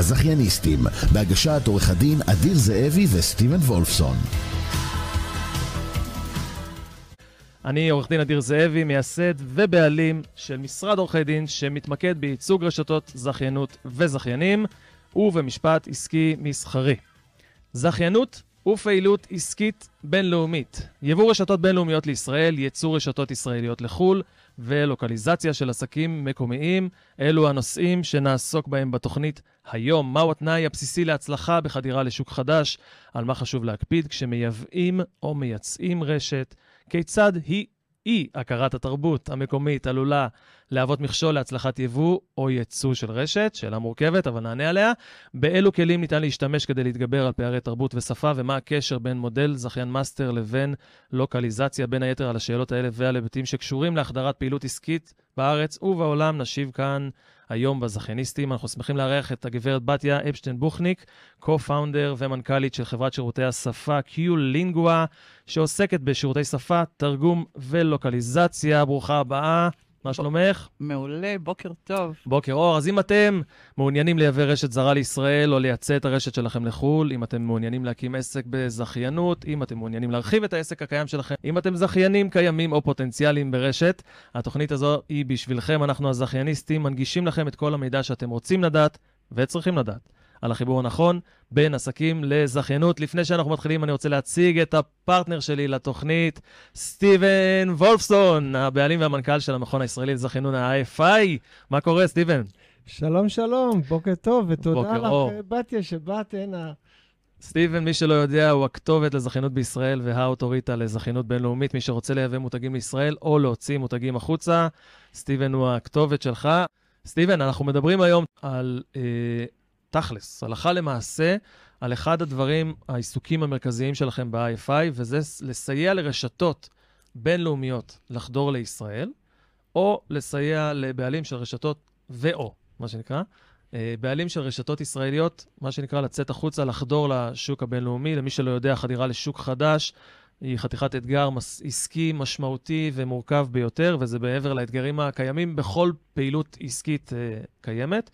הזכייניסטים, בהגשת עורך הדין אדיר זאבי וסטיבן וולפסון. אני עורך דין אדיר זאבי, מייסד ובעלים של משרד עורכי דין שמתמקד בייצוג רשתות זכיינות וזכיינים ובמשפט עסקי מסחרי. זכיינות ופעילות עסקית בינלאומית. יבוא רשתות בינלאומיות לישראל, ייצור רשתות ישראליות לחו"ל ולוקליזציה של עסקים מקומיים. אלו הנושאים שנעסוק בהם בתוכנית היום. מהו התנאי הבסיסי להצלחה בחדירה לשוק חדש? על מה חשוב להקפיד כשמייבאים או מייצאים רשת? כיצד אי הכרת התרבות המקומית עלולה להוות מכשול להצלחת יבוא או ייצוא של רשת, שאלה מורכבת, אבל נענה עליה. באילו כלים ניתן להשתמש כדי להתגבר על פערי תרבות ושפה, ומה הקשר בין מודל זכיין מאסטר לבין לוקליזציה, בין היתר על השאלות האלה ועל היבטים שקשורים להחדרת פעילות עסקית בארץ ובעולם. נשיב כאן היום בזכייניסטים. אנחנו שמחים לארח את הגברת בתיה אפשטיין בוכניק, co-founder ומנכ"לית של חברת שירותי השפה Q-Lingua, שעוסקת בשירותי שפה, תרגום ולוקליזציה. ברוכה הבאה. מה שלומך? מעולה, בוקר טוב. בוקר אור. אז אם אתם מעוניינים לייבא רשת זרה לישראל או לייצא את הרשת שלכם לחו"ל, אם אתם מעוניינים להקים עסק בזכיינות, אם אתם מעוניינים להרחיב את העסק הקיים שלכם, אם אתם זכיינים קיימים או פוטנציאליים ברשת, התוכנית הזו היא בשבילכם. אנחנו הזכייניסטים מנגישים לכם את כל המידע שאתם רוצים לדעת וצריכים לדעת. על החיבור הנכון בין עסקים לזכיינות. לפני שאנחנו מתחילים, אני רוצה להציג את הפרטנר שלי לתוכנית, סטיבן וולפסון, הבעלים והמנכ"ל של המכון הישראלי לזכיינות ה-IFI. מה קורה, סטיבן? שלום, שלום, בוקר טוב, ותודה בוקר לך. בתיה, שבאת הנה. סטיבן, מי שלא יודע, הוא הכתובת לזכיינות בישראל והאוטוריטה לזכיינות בינלאומית. מי שרוצה לייבא מותגים לישראל או להוציא מותגים החוצה, סטיבן הוא הכתובת שלך. סטיבן, אנחנו מדברים היום על אה, תכלס, הלכה למעשה, על אחד הדברים, העיסוקים המרכזיים שלכם ב-IFI, וזה לסייע לרשתות בינלאומיות לחדור לישראל, או לסייע לבעלים של רשתות ו/או, מה שנקרא, אה, בעלים של רשתות ישראליות, מה שנקרא לצאת החוצה, לחדור לשוק הבינלאומי. למי שלא יודע, חדירה לשוק חדש היא חתיכת אתגר מס- עסקי משמעותי ומורכב ביותר, וזה מעבר לאתגרים הקיימים בכל פעילות עסקית אה, קיימת.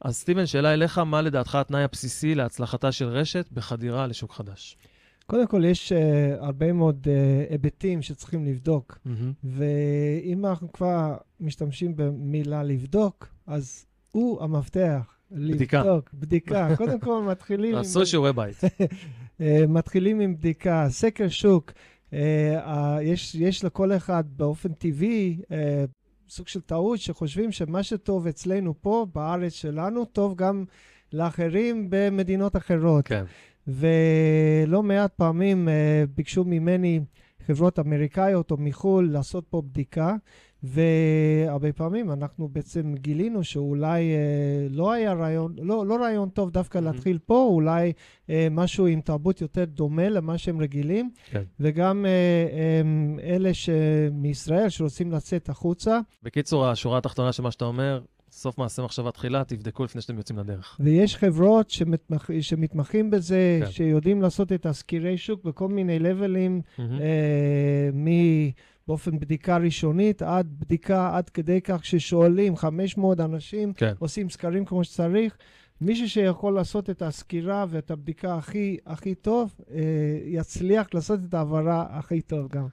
אז סטיבן, שאלה אליך, מה לדעתך התנאי הבסיסי להצלחתה של רשת בחדירה לשוק חדש? קודם כל, יש uh, הרבה מאוד uh, היבטים שצריכים לבדוק, ואם אנחנו כבר משתמשים במילה לבדוק, אז הוא המפתח. בדיקה. לבדוק, בדיקה. קודם כל, מתחילים עם, עשו שיעורי בית. אה, מתחילים עם בדיקה, סקר שוק. אה, אה, יש, יש לכל אחד באופן טבעי אה, סוג של טעות שחושבים שמה שטוב אצלנו פה, בארץ שלנו, טוב גם לאחרים במדינות אחרות. כן. ולא מעט פעמים אה, ביקשו ממני חברות אמריקאיות או מחו"ל לעשות פה בדיקה, והרבה פעמים אנחנו בעצם גילינו שאולי אה, לא היה רעיון, לא, לא רעיון טוב דווקא מהמם. להתחיל פה, אולי אה, משהו עם תרבות יותר דומה למה שהם רגילים, כן. וגם אה, הם, אלה מישראל שרוצים לצאת החוצה, בקיצור, השורה התחתונה של מה שאתה אומר, סוף מעשה מחשבה תחילה, תבדקו לפני שאתם יוצאים לדרך. ויש חברות שמתמח, שמתמחים בזה, כן. שיודעים לעשות את הסקירי שוק בכל מיני לבלים. מהמם. אה, מבאופן בדיקה ראשונית עד בדיקה עד כדי כך ששואלים 500 אנשים, כן. עושים סקרים כמו שצריך. מישהו שיכול לעשות את הסקירה ואת הבדיקה הכי, הכי טוב, אה, יצליח לעשות את ההעברה הכי טוב גם.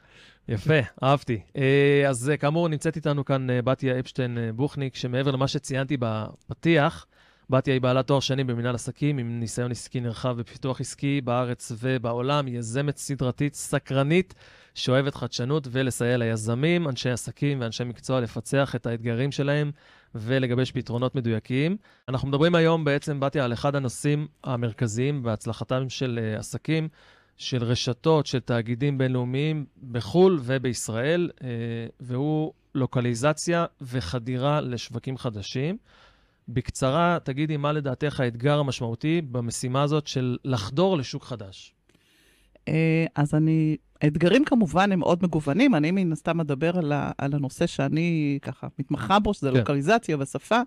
יפה, אהבתי. אה, אז אה, כאמור, נמצאת איתנו כאן אה, בתיה אפשטיין אה, בוכניק, שמעבר למה שציינתי בפתיח, בתיה היא בעלת תואר שני במנהל עסקים, עם ניסיון עסקי נרחב בפיתוח עסקי בארץ ובעולם, יזמת סדרתית, סקרנית, שאוהבת חדשנות ולסייע ליזמים, אנשי עסקים ואנשי מקצוע לפצח את האתגרים שלהם ולגבש פתרונות מדויקים. אנחנו מדברים היום בעצם, בתיה, על אחד הנושאים המרכזיים בהצלחתם של אה, עסקים. של רשתות, של תאגידים בינלאומיים בחו"ל ובישראל, אה, והוא לוקליזציה וחדירה לשווקים חדשים. בקצרה, תגידי מה לדעתך האתגר המשמעותי במשימה הזאת של לחדור לשוק חדש. אה, אז אני, האתגרים כמובן הם מאוד מגוונים. אני מן הסתם אדבר על, ה, על הנושא שאני ככה מתמחה בו, שזה כן. לוקליזציה ושפה.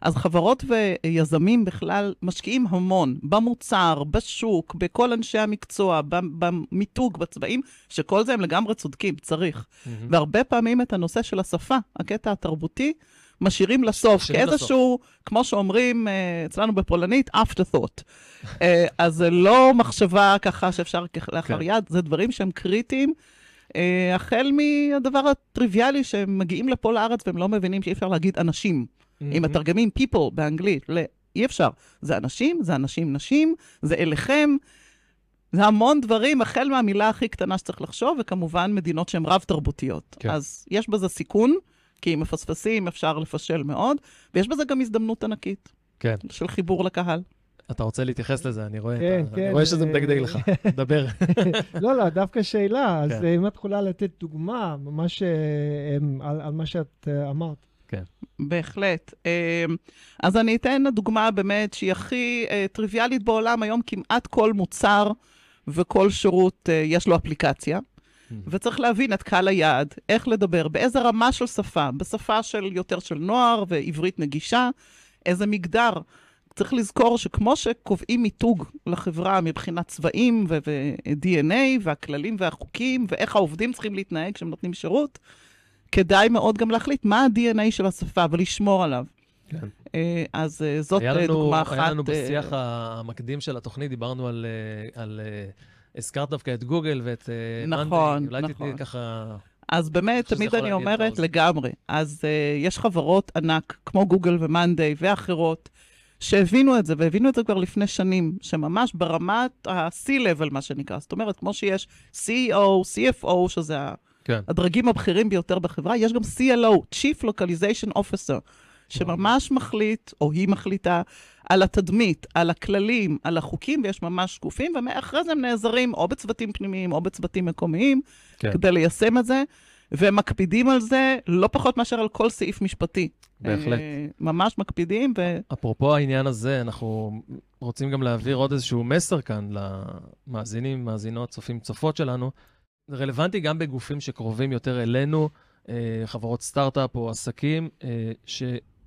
אז חברות ויזמים בכלל משקיעים המון במוצר, בשוק, בכל אנשי המקצוע, במיתוג, בצבעים, שכל זה הם לגמרי צודקים, צריך. והרבה פעמים את הנושא של השפה, הקטע התרבותי, משאירים לסוף, כאיזשהו, כמו שאומרים אה, אצלנו בפולנית, afterthought. אה, אז זה לא מחשבה ככה שאפשר כלאחר כן. יד, זה דברים שהם קריטיים. אה, החל מהדבר הטריוויאלי שהם מגיעים לפה לארץ והם לא מבינים שאי אפשר להגיד אנשים. אם מתרגמים people באנגלית. אי אפשר. זה אנשים, זה אנשים נשים, זה אליכם. זה המון דברים, החל מהמילה הכי קטנה שצריך לחשוב, וכמובן מדינות שהן רב-תרבותיות. כן. אז יש בזה סיכון, כי אם מפספסים אפשר לפשל מאוד, ויש בזה גם הזדמנות ענקית כן. של חיבור לקהל. אתה רוצה להתייחס לזה, אני רואה, כן, את ה... כן, אני רואה שזה אה, מדגדג לך. דבר. לא, לא, דווקא שאלה. אז כן. אה, אם את יכולה לתת דוגמה ממש אה, על על מה שאת אמרת. בהחלט. אמ, אז אני אתן דוגמה באמת שהיא הכי טריוויאלית בעולם. היום כמעט כל מוצר וכל שירות יש לו אפליקציה. וצריך להבין את קהל היעד, איך לדבר, באיזה רמה של שפה, בשפה של יותר של נוער ועברית נגישה, איזה מגדר. צריך לזכור שכמו שקובעים מיתוג לחברה מבחינת צבעים ו- ו-DNA והכללים והחוקים ואיך העובדים צריכים להתנהג כשהם נותנים שירות, כדאי מאוד גם להחליט מה ה-DNA של השפה ולשמור עליו. כן. אה, אז אה, זאת אה, לנו, דוגמה אחת. היה לנו בשיח המקדים של התוכנית, דיברנו על... על הזכרת דווקא את גוגל ואת אה, נכון, מאנדיי. אולי נכון. תתני ככה... אז באמת, תמיד אני אומרת. לגמרי. אז uh, יש חברות ענק, כמו גוגל ומאנדיי ואחרות, שהבינו את זה, והבינו את זה כבר לפני שנים, שממש ברמת ה-C-Level, מה שנקרא. זאת אומרת, כמו שיש CEO, CFO, שזה כן. הדרגים הבכירים ביותר בחברה, יש גם CLO, Chief Localization Officer, שממש מחליט, או היא מחליטה, על התדמית, על הכללים, על החוקים, ויש ממש שקופים, ואחרי זה הם נעזרים או בצוותים פנימיים או בצוותים מקומיים, כן. כדי ליישם את זה, והם מקפידים על זה לא פחות מאשר על כל סעיף משפטי. בהחלט. אה, ממש מקפידים, ו... אפרופו העניין הזה, אנחנו רוצים גם להעביר עוד איזשהו מסר כאן למאזינים, מאזינות, צופים, צופות שלנו. זה רלוונטי גם בגופים שקרובים יותר אלינו, אה, חברות סטארט-אפ או עסקים, אה,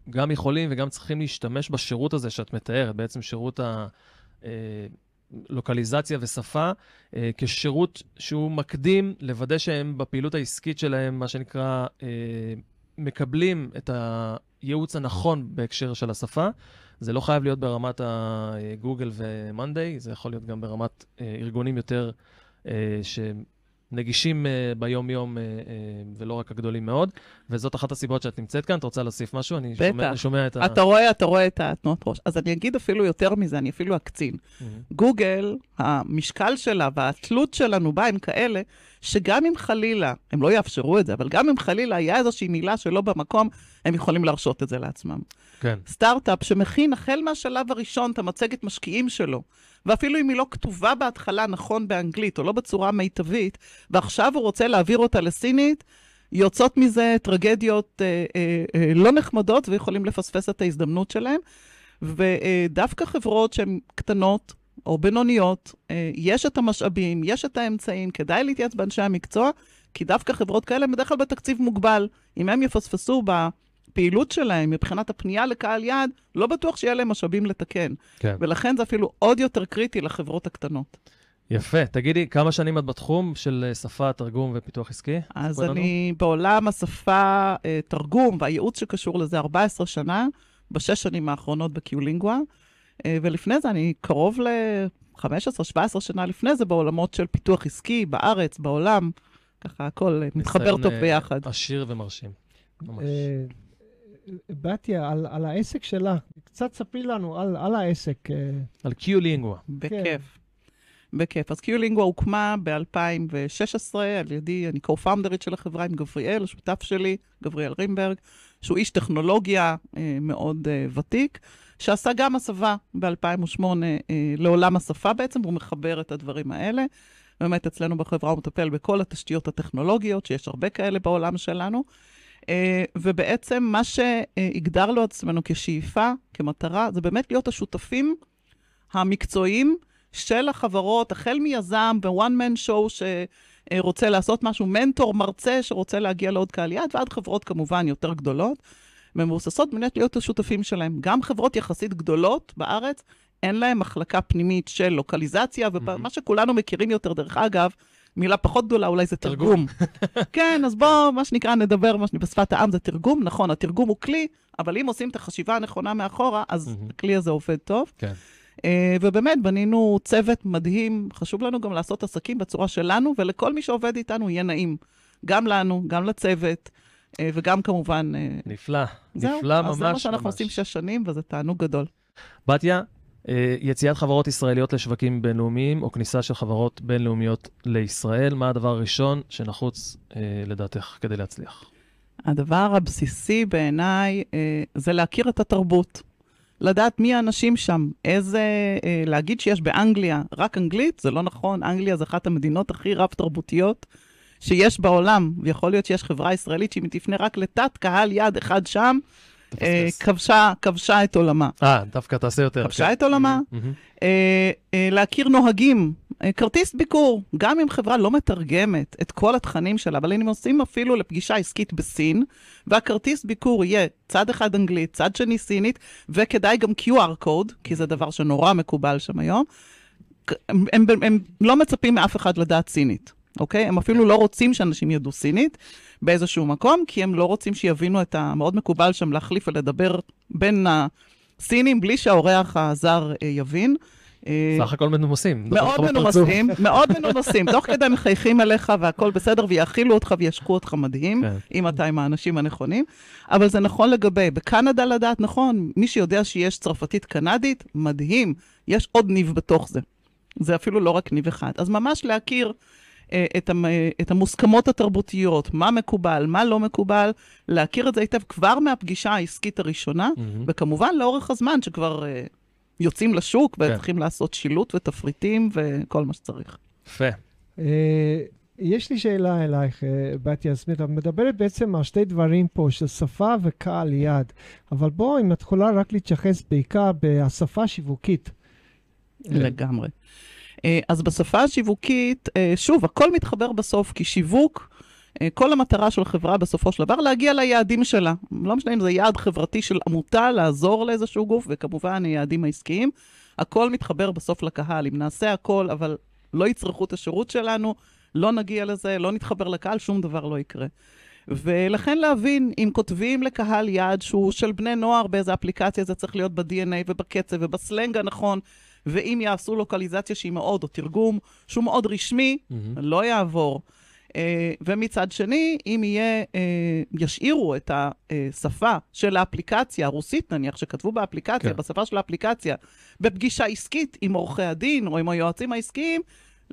שגם יכולים וגם צריכים להשתמש בשירות הזה שאת מתארת, בעצם שירות הלוקליזציה ושפה, אה, כשירות שהוא מקדים לוודא שהם בפעילות העסקית שלהם, מה שנקרא, אה, מקבלים את הייעוץ הנכון בהקשר של השפה. זה לא חייב להיות ברמת הגוגל ומאנדיי, זה יכול להיות גם ברמת אה, ארגונים יותר שנגישים אה, ביום-יום אה, אה, ולא רק הגדולים מאוד. וזאת אחת הסיבות שאת נמצאת כאן. את רוצה להוסיף משהו? אני בטח. שומע, אני שומע את ה... אתה רואה, אתה רואה את התנועות ראש. אז אני אגיד אפילו יותר מזה, אני אפילו אקצין. מהמם. גוגל, המשקל שלה והתלות שלנו בה הם כאלה, שגם אם חלילה, הם לא יאפשרו את זה, אבל גם אם חלילה היה איזושהי מילה שלא במקום, הם יכולים להרשות את זה לעצמם. כן, סטארט-אפ שמכין החל מהשלב הראשון את המצגת משקיעים שלו, ואפילו אם היא לא כתובה בהתחלה נכון באנגלית או לא בצורה מיטבית, ועכשיו הוא רוצה להעביר אותה לסינית, יוצאות מזה טרגדיות אה, אה, אה, לא נחמדות ויכולים לפספס את ההזדמנות שלהם. ודווקא חברות שהן קטנות או בינוניות, אה, יש את המשאבים, יש את האמצעים, כדאי להתייעץ באנשי המקצוע, כי דווקא חברות כאלה הן בדרך כלל בתקציב מוגבל. אם הם יפספסו בפעילות שלהם מבחינת הפנייה לקהל יעד, לא בטוח שיהיה להם משאבים לתקן. כן. ולכן זה אפילו עוד יותר קריטי לחברות הקטנות. יפה. תגידי, כמה שנים את בתחום של אה, שפה, תרגום ופיתוח עסקי? אז ספרי לנו. אני בעולם השפה, אה, תרגום והייעוץ שקשור לזה 14 שנה, בשש שנים האחרונות בקיולינגווה, אה, ולפני זה אני קרוב ל-15-17 שנה לפני זה בעולמות של פיתוח עסקי, בארץ, בעולם, ככה הכל אה, מתחבר טוב ביחד. עשיר ומרשים. ממש. בתיה, על, על העסק שלך, קצת ספרי לנו על, על העסק. אה, על קיולינגווה. בכיף. בכיף. אז קיולינגווה הוקמה ב-2016 על ידי, אני co-founderית של החברה עם גבריאל, השותף שלי, גבריאל רימברג, שהוא איש טכנולוגיה אה, מאוד אה, ותיק, שעשה גם הסבה ב-2008 אה, לעולם השפה בעצם, והוא מחבר את הדברים האלה. באמת אצלנו בחברה הוא מטפל בכל התשתיות הטכנולוגיות, שיש הרבה כאלה בעולם שלנו. אה, ובעצם מה שהגדרנו עצמנו כשאיפה, כמטרה, זה באמת להיות השותפים המקצועיים של החברות, החל מיזם ב-one man show שרוצה לעשות משהו, מנטור, מרצה שרוצה להגיע לעוד קהל יעד, ועד חברות כמובן יותר גדולות, ומבוססות באמת להיות השותפים שלהם. גם חברות יחסית גדולות בארץ, אין להן מחלקה פנימית של לוקליזציה, ומה שכולנו מכירים יותר, דרך אגב, מילה פחות גדולה אולי זה תרגום. כן, אז בואו, מה שנקרא, נדבר מה שנקרא, בשפת העם זה תרגום. נכון, התרגום הוא כלי, אבל אם עושים את החשיבה הנכונה מאחורה, אז. הכלי הזה עובד טוב. כן. אה, ובאמת, בנינו צוות מדהים. חשוב לנו גם לעשות עסקים בצורה שלנו, ולכל מי שעובד איתנו יהיה נעים. גם לנו, גם לצוות, אה, וגם כמובן... אה, נפלא, זהו, נפלא ממש אז זה מה שאנחנו ממש. עושים שש שנים, וזה תענוג גדול. בתיה, יציאת חברות ישראליות לשווקים בינלאומיים, או כניסה של חברות בינלאומיות לישראל, מה הדבר הראשון שנחוץ אה, לדעתך כדי להצליח? הדבר הבסיסי בעיניי אה, זה להכיר את התרבות. לדעת מי האנשים שם, איזה... אה, להגיד שיש באנגליה רק אנגלית, זה לא נכון. אנגליה זה אחת המדינות הכי רב-תרבותיות שיש בעולם, ויכול להיות שיש חברה ישראלית שאם היא תפנה רק לתת קהל יד אחד שם, אה. כבשה, כבשה את עולמה. אה, דווקא תעשה יותר. כבשה כן. את עולמה, מהמם. אה, אה, להכיר נוהגים, אה, כרטיס ביקור, גם אם חברה לא מתרגמת את כל התכנים שלה, אבל אם עושים אפילו לפגישה עסקית בסין, והכרטיס ביקור יהיה צד אחד אנגלית, צד שני סינית, וכדאי גם QR קוד, כי זה דבר שנורא מקובל שם היום, הם, הם, הם, הם לא מצפים מאף אחד לדעת סינית, אוקיי? הם אפילו לא רוצים שאנשים ידעו סינית באיזשהו מקום, כי הם לא רוצים שיבינו את ה... מאוד מקובל שם להחליף ולדבר בין הסינים בלי שהאורח הזר אה, יבין. אה, סך הכל מנומסים. מאוד. מנומסים, מאוד מנומסים. תוך כדי מחייכים אליך והכל בסדר, ויאכילו אותך וישקו אותך מדהים, כן. אם אתה עם האנשים הנכונים. אבל זה נכון לגבי, בקנדה לדעת, נכון, מי שיודע שיש צרפתית קנדית, מדהים, יש עוד ניב בתוך זה. זה אפילו לא רק ניב אחד. אז ממש להכיר את, המ, אה, את המוסכמות התרבותיות, מה מקובל, מה לא מקובל, להכיר את זה היטב כבר מהפגישה העסקית הראשונה, מהמם. וכמובן לאורך הזמן שכבר אה, יוצאים לשוק כן. וצריכים לעשות שילוט ותפריטים וכל מה שצריך. יפה. אה, יש לי שאלה אלייך, אה, בתיה סמית. את מדברת בעצם על שתי דברים פה, של שפה וקהל יד. אבל בואו, אם את יכולה רק להתייחס בעיקר בשפה השיווקית. לגמרי. אה, אז בשפה השיווקית, אה, שוב, הכל מתחבר בסוף, כי שיווק, אה, כל המטרה של חברה בסופו של דבר, להגיע ליעדים שלה. לא משנה אם זה יעד חברתי של עמותה, לעזור לאיזשהו גוף, וכמובן היעדים העסקיים. הכל מתחבר בסוף לקהל. אם נעשה הכל, אבל לא יצרכו את השירות שלנו, לא נגיע לזה, לא נתחבר לקהל, שום דבר לא יקרה. ולכן להבין, אם כותבים לקהל יעד שהוא של בני נוער באיזה אפליקציה, זה צריך להיות ב-DNA ובקצב ובסלנג הנכון, ואם יעשו לוקליזציה שהיא מאוד, או תרגום שהוא מאוד רשמי, מהמם. לא יעבור. Uh, ומצד שני, אם יהיה, uh, ישאירו את השפה של האפליקציה, הרוסית נניח, שכתבו באפליקציה. כן. בשפה של האפליקציה, בפגישה עסקית עם עורכי הדין או עם היועצים העסקיים,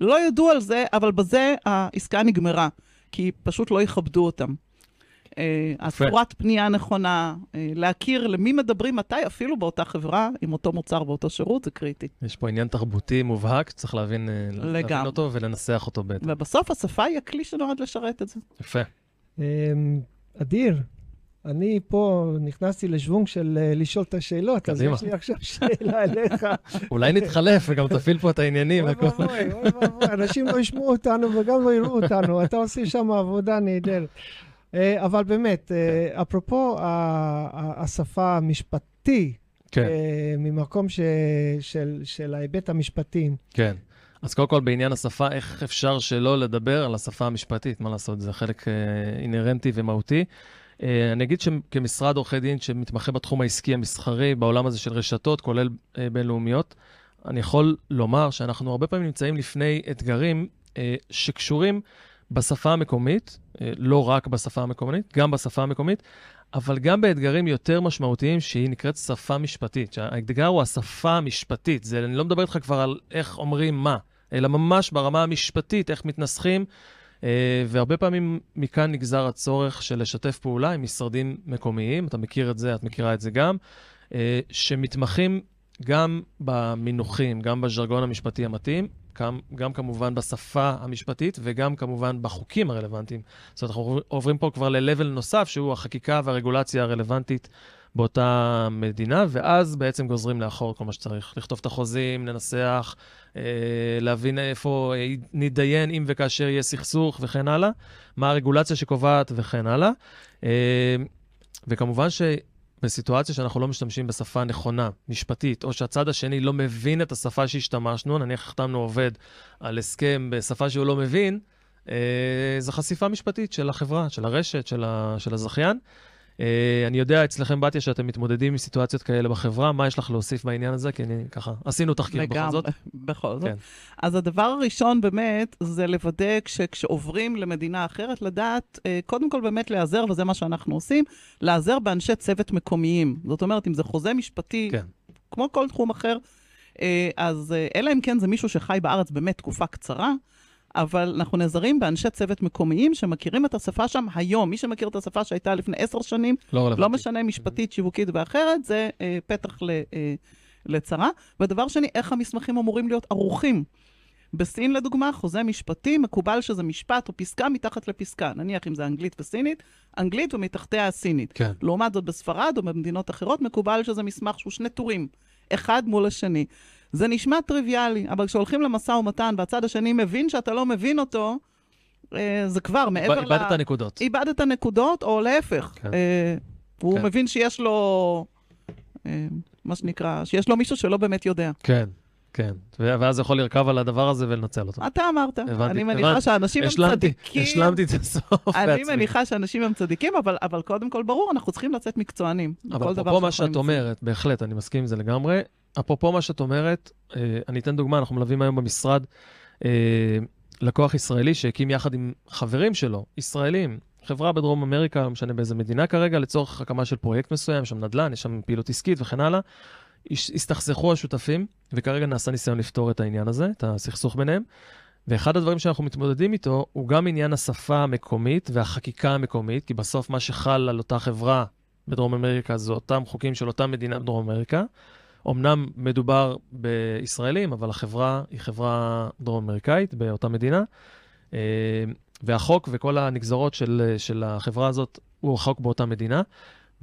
לא ידעו על זה, אבל בזה העסקה נגמרה, כי פשוט לא יכבדו אותם. הצורת פנייה נכונה, uh, להכיר למי מדברים מתי, אפילו באותה חברה, עם אותו מוצר ואותו שירות, זה קריטי. יש פה עניין תרבותי מובהק, צריך להבין, אה, להבין. אותו ולנסח אותו בהתאם. ובסוף השפה היא הכלי שנועד לשרת את זה. יפה. אמ, אדיר, אני פה נכנסתי לשוונג של אה, לשאול את השאלות, אז. יש לי עכשיו שאלה אליך. אולי נתחלף וגם תפעיל פה את העניינים. אוי. ואבוי, אוי ואבוי, אנשים לא ישמעו אותנו וגם לא יראו אותנו, אתה עושה שם עבודה נהדרת. אה, אבל באמת, אה, אפרופו ה- ה- השפה המשפטי, כן, אה, ממקום ש- של- של ההיבט המשפטי, כן. אז קודם כל, בעניין השפה, איך אפשר שלא לדבר על השפה המשפטית? מה לעשות, זה חלק אינהרנטי ומהותי. אני אגיד שכמשרד עורכי דין שמתמחה בתחום העסקי המסחרי, בעולם הזה של רשתות, כולל בינלאומיות, אני יכול לומר שאנחנו הרבה פעמים נמצאים לפני אתגרים שקשורים בשפה המקומית, אה, לא רק בשפה המקומית, גם בשפה המקומית, אבל גם באתגרים יותר משמעותיים שהיא נקראת שפה משפטית. שהאתגר הוא השפה המשפטית. זה, אני לא מדבר איתך כבר על איך אומרים מה, אלא ממש ברמה המשפטית, איך מתנסחים. אה, והרבה פעמים מכאן נגזר הצורך של לשתף פעולה עם משרדים מקומיים, אתה מכיר את זה, את מכירה את זה גם, אה, שמתמחים גם במינוחים, גם בז'רגון המשפטי המתאים, גם, גם כמובן בשפה המשפטית וגם כמובן בחוקים הרלוונטיים. זאת אומרת, אנחנו עוברים פה כבר ל-level נוסף, שהוא החקיקה והרגולציה הרלוונטית באותה מדינה, ואז בעצם גוזרים לאחור כל מה שצריך. לכתוב את החוזים, לנסח, אה, להבין איפה אה, נתדיין אם וכאשר יהיה סכסוך וכן הלאה, מה הרגולציה שקובעת וכן הלאה. אה, וכמובן בסיטואציה שאנחנו לא משתמשים בשפה נכונה, משפטית, או שהצד השני לא מבין את השפה שהשתמשנו, נניח החתמנו עובד על הסכם בשפה שהוא לא מבין, אה, זו חשיפה משפטית של החברה, של הרשת, של, ה, של הזכיין. אה, אני יודע אצלכם, בתיה, שאתם מתמודדים עם סיטואציות כאלה בחברה, מה יש לך להוסיף בעניין הזה? כי אני ככה, עשינו תחקיר בכל זאת. בכל זאת. כן. אז הדבר הראשון באמת, זה לוודא כש, כשעוברים למדינה אחרת, לדעת, אה, קודם כל באמת להיעזר, וזה מה שאנחנו עושים, להיעזר באנשי צוות מקומיים. זאת אומרת, אם זה חוזה משפטי, כן. כמו כל תחום אחר, אה, אז אלא אם כן זה מישהו שחי בארץ באמת תקופה קצרה, אבל אנחנו נעזרים באנשי צוות מקומיים שמכירים את השפה שם היום. מי שמכיר את השפה שהייתה לפני עשר שנים, לא רלוונטי. לא משנה משפטית, שיווקית ואחרת, זה אה, פתח ל, אה, לצרה. ודבר שני, איך המסמכים אמורים להיות ערוכים. בסין, לדוגמה, חוזה משפטי, מקובל שזה משפט או פסקה מתחת לפסקה. נניח אם זה אנגלית וסינית, אנגלית ומתחתיה הסינית. כן. לעומת זאת, בספרד או במדינות אחרות, מקובל שזה מסמך שהוא שני טורים, אחד מול השני. זה נשמע טריוויאלי, אבל כשהולכים למשא ומתן והצד השני מבין שאתה לא מבין אותו, אה, זה כבר מעבר ל... איבדת נקודות. איבדת נקודות, או להפך. כן. אה, הוא כן. מבין שיש לו, אה, מה שנקרא, שיש לו מישהו שלא באמת יודע. כן, כן. ואז יכול לרכב על הדבר הזה ולנצל אותו. אתה אמרת. הבנתי, אני מניחה הבנתי. שאנשים הם השלמתי, צדיקים. השלמתי את הסוף אני בעצמי. מניחה שאנשים הם צדיקים, אבל, אבל קודם כל, ברור, אנחנו צריכים לצאת מקצוענים. אבל אפרופו מה שאת. אומרת, בהחלט, אני מסכים עם זה לגמרי. אפרופו מה שאת אומרת, אה, אני אתן דוגמה, אנחנו מלווים היום במשרד אה, לקוח ישראלי שהקים יחד עם חברים שלו, ישראלים, חברה בדרום אמריקה, לא משנה באיזה מדינה כרגע, לצורך הקמה של פרויקט מסוים, יש שם נדל"ן, יש שם פעילות עסקית וכן הלאה. הסתכסכו השותפים, וכרגע נעשה ניסיון לפתור את העניין הזה, את הסכסוך ביניהם. ואחד הדברים שאנחנו מתמודדים איתו הוא גם עניין השפה המקומית והחקיקה המקומית, כי בסוף מה שחל על אותה חברה בדרום אמריקה זה אותם חוקים של אותה מדינה בדרום אמריקה. אמנם מדובר בישראלים, אבל החברה היא חברה דרום אמריקאית באותה מדינה. אה, והחוק וכל הנגזרות של, של החברה הזאת הוא החוק באותה מדינה.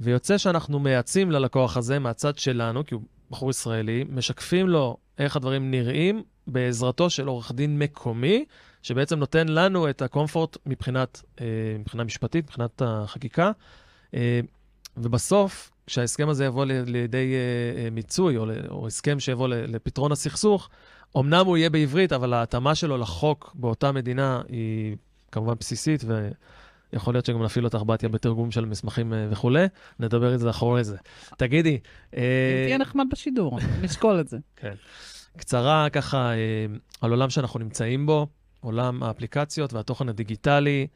ויוצא שאנחנו מייעצים ללקוח הזה מהצד שלנו, כי הוא בחור ישראלי, משקפים לו איך הדברים נראים בעזרתו של עורך דין מקומי, שבעצם נותן לנו את הקומפורט מבחינת, אה, מבחינה משפטית, מבחינת החקיקה. אה, ובסוף, כשההסכם הזה יבוא לידי אה, אה, מיצוי, או, או הסכם שיבוא לפתרון הסכסוך, אמנם הוא יהיה בעברית, אבל ההתאמה שלו לחוק באותה מדינה היא כמובן בסיסית, ויכול להיות שגם נפעיל אותך בתיה בתרגום של מסמכים אה, וכולי. נדבר את זה אחרי זה. תגידי, אם אה, תהיה נחמד בשידור, נשקול את זה. קצרה ככה אה, על עולם שאנחנו נמצאים בו, עולם האפליקציות והתוכן הדיגיטלי,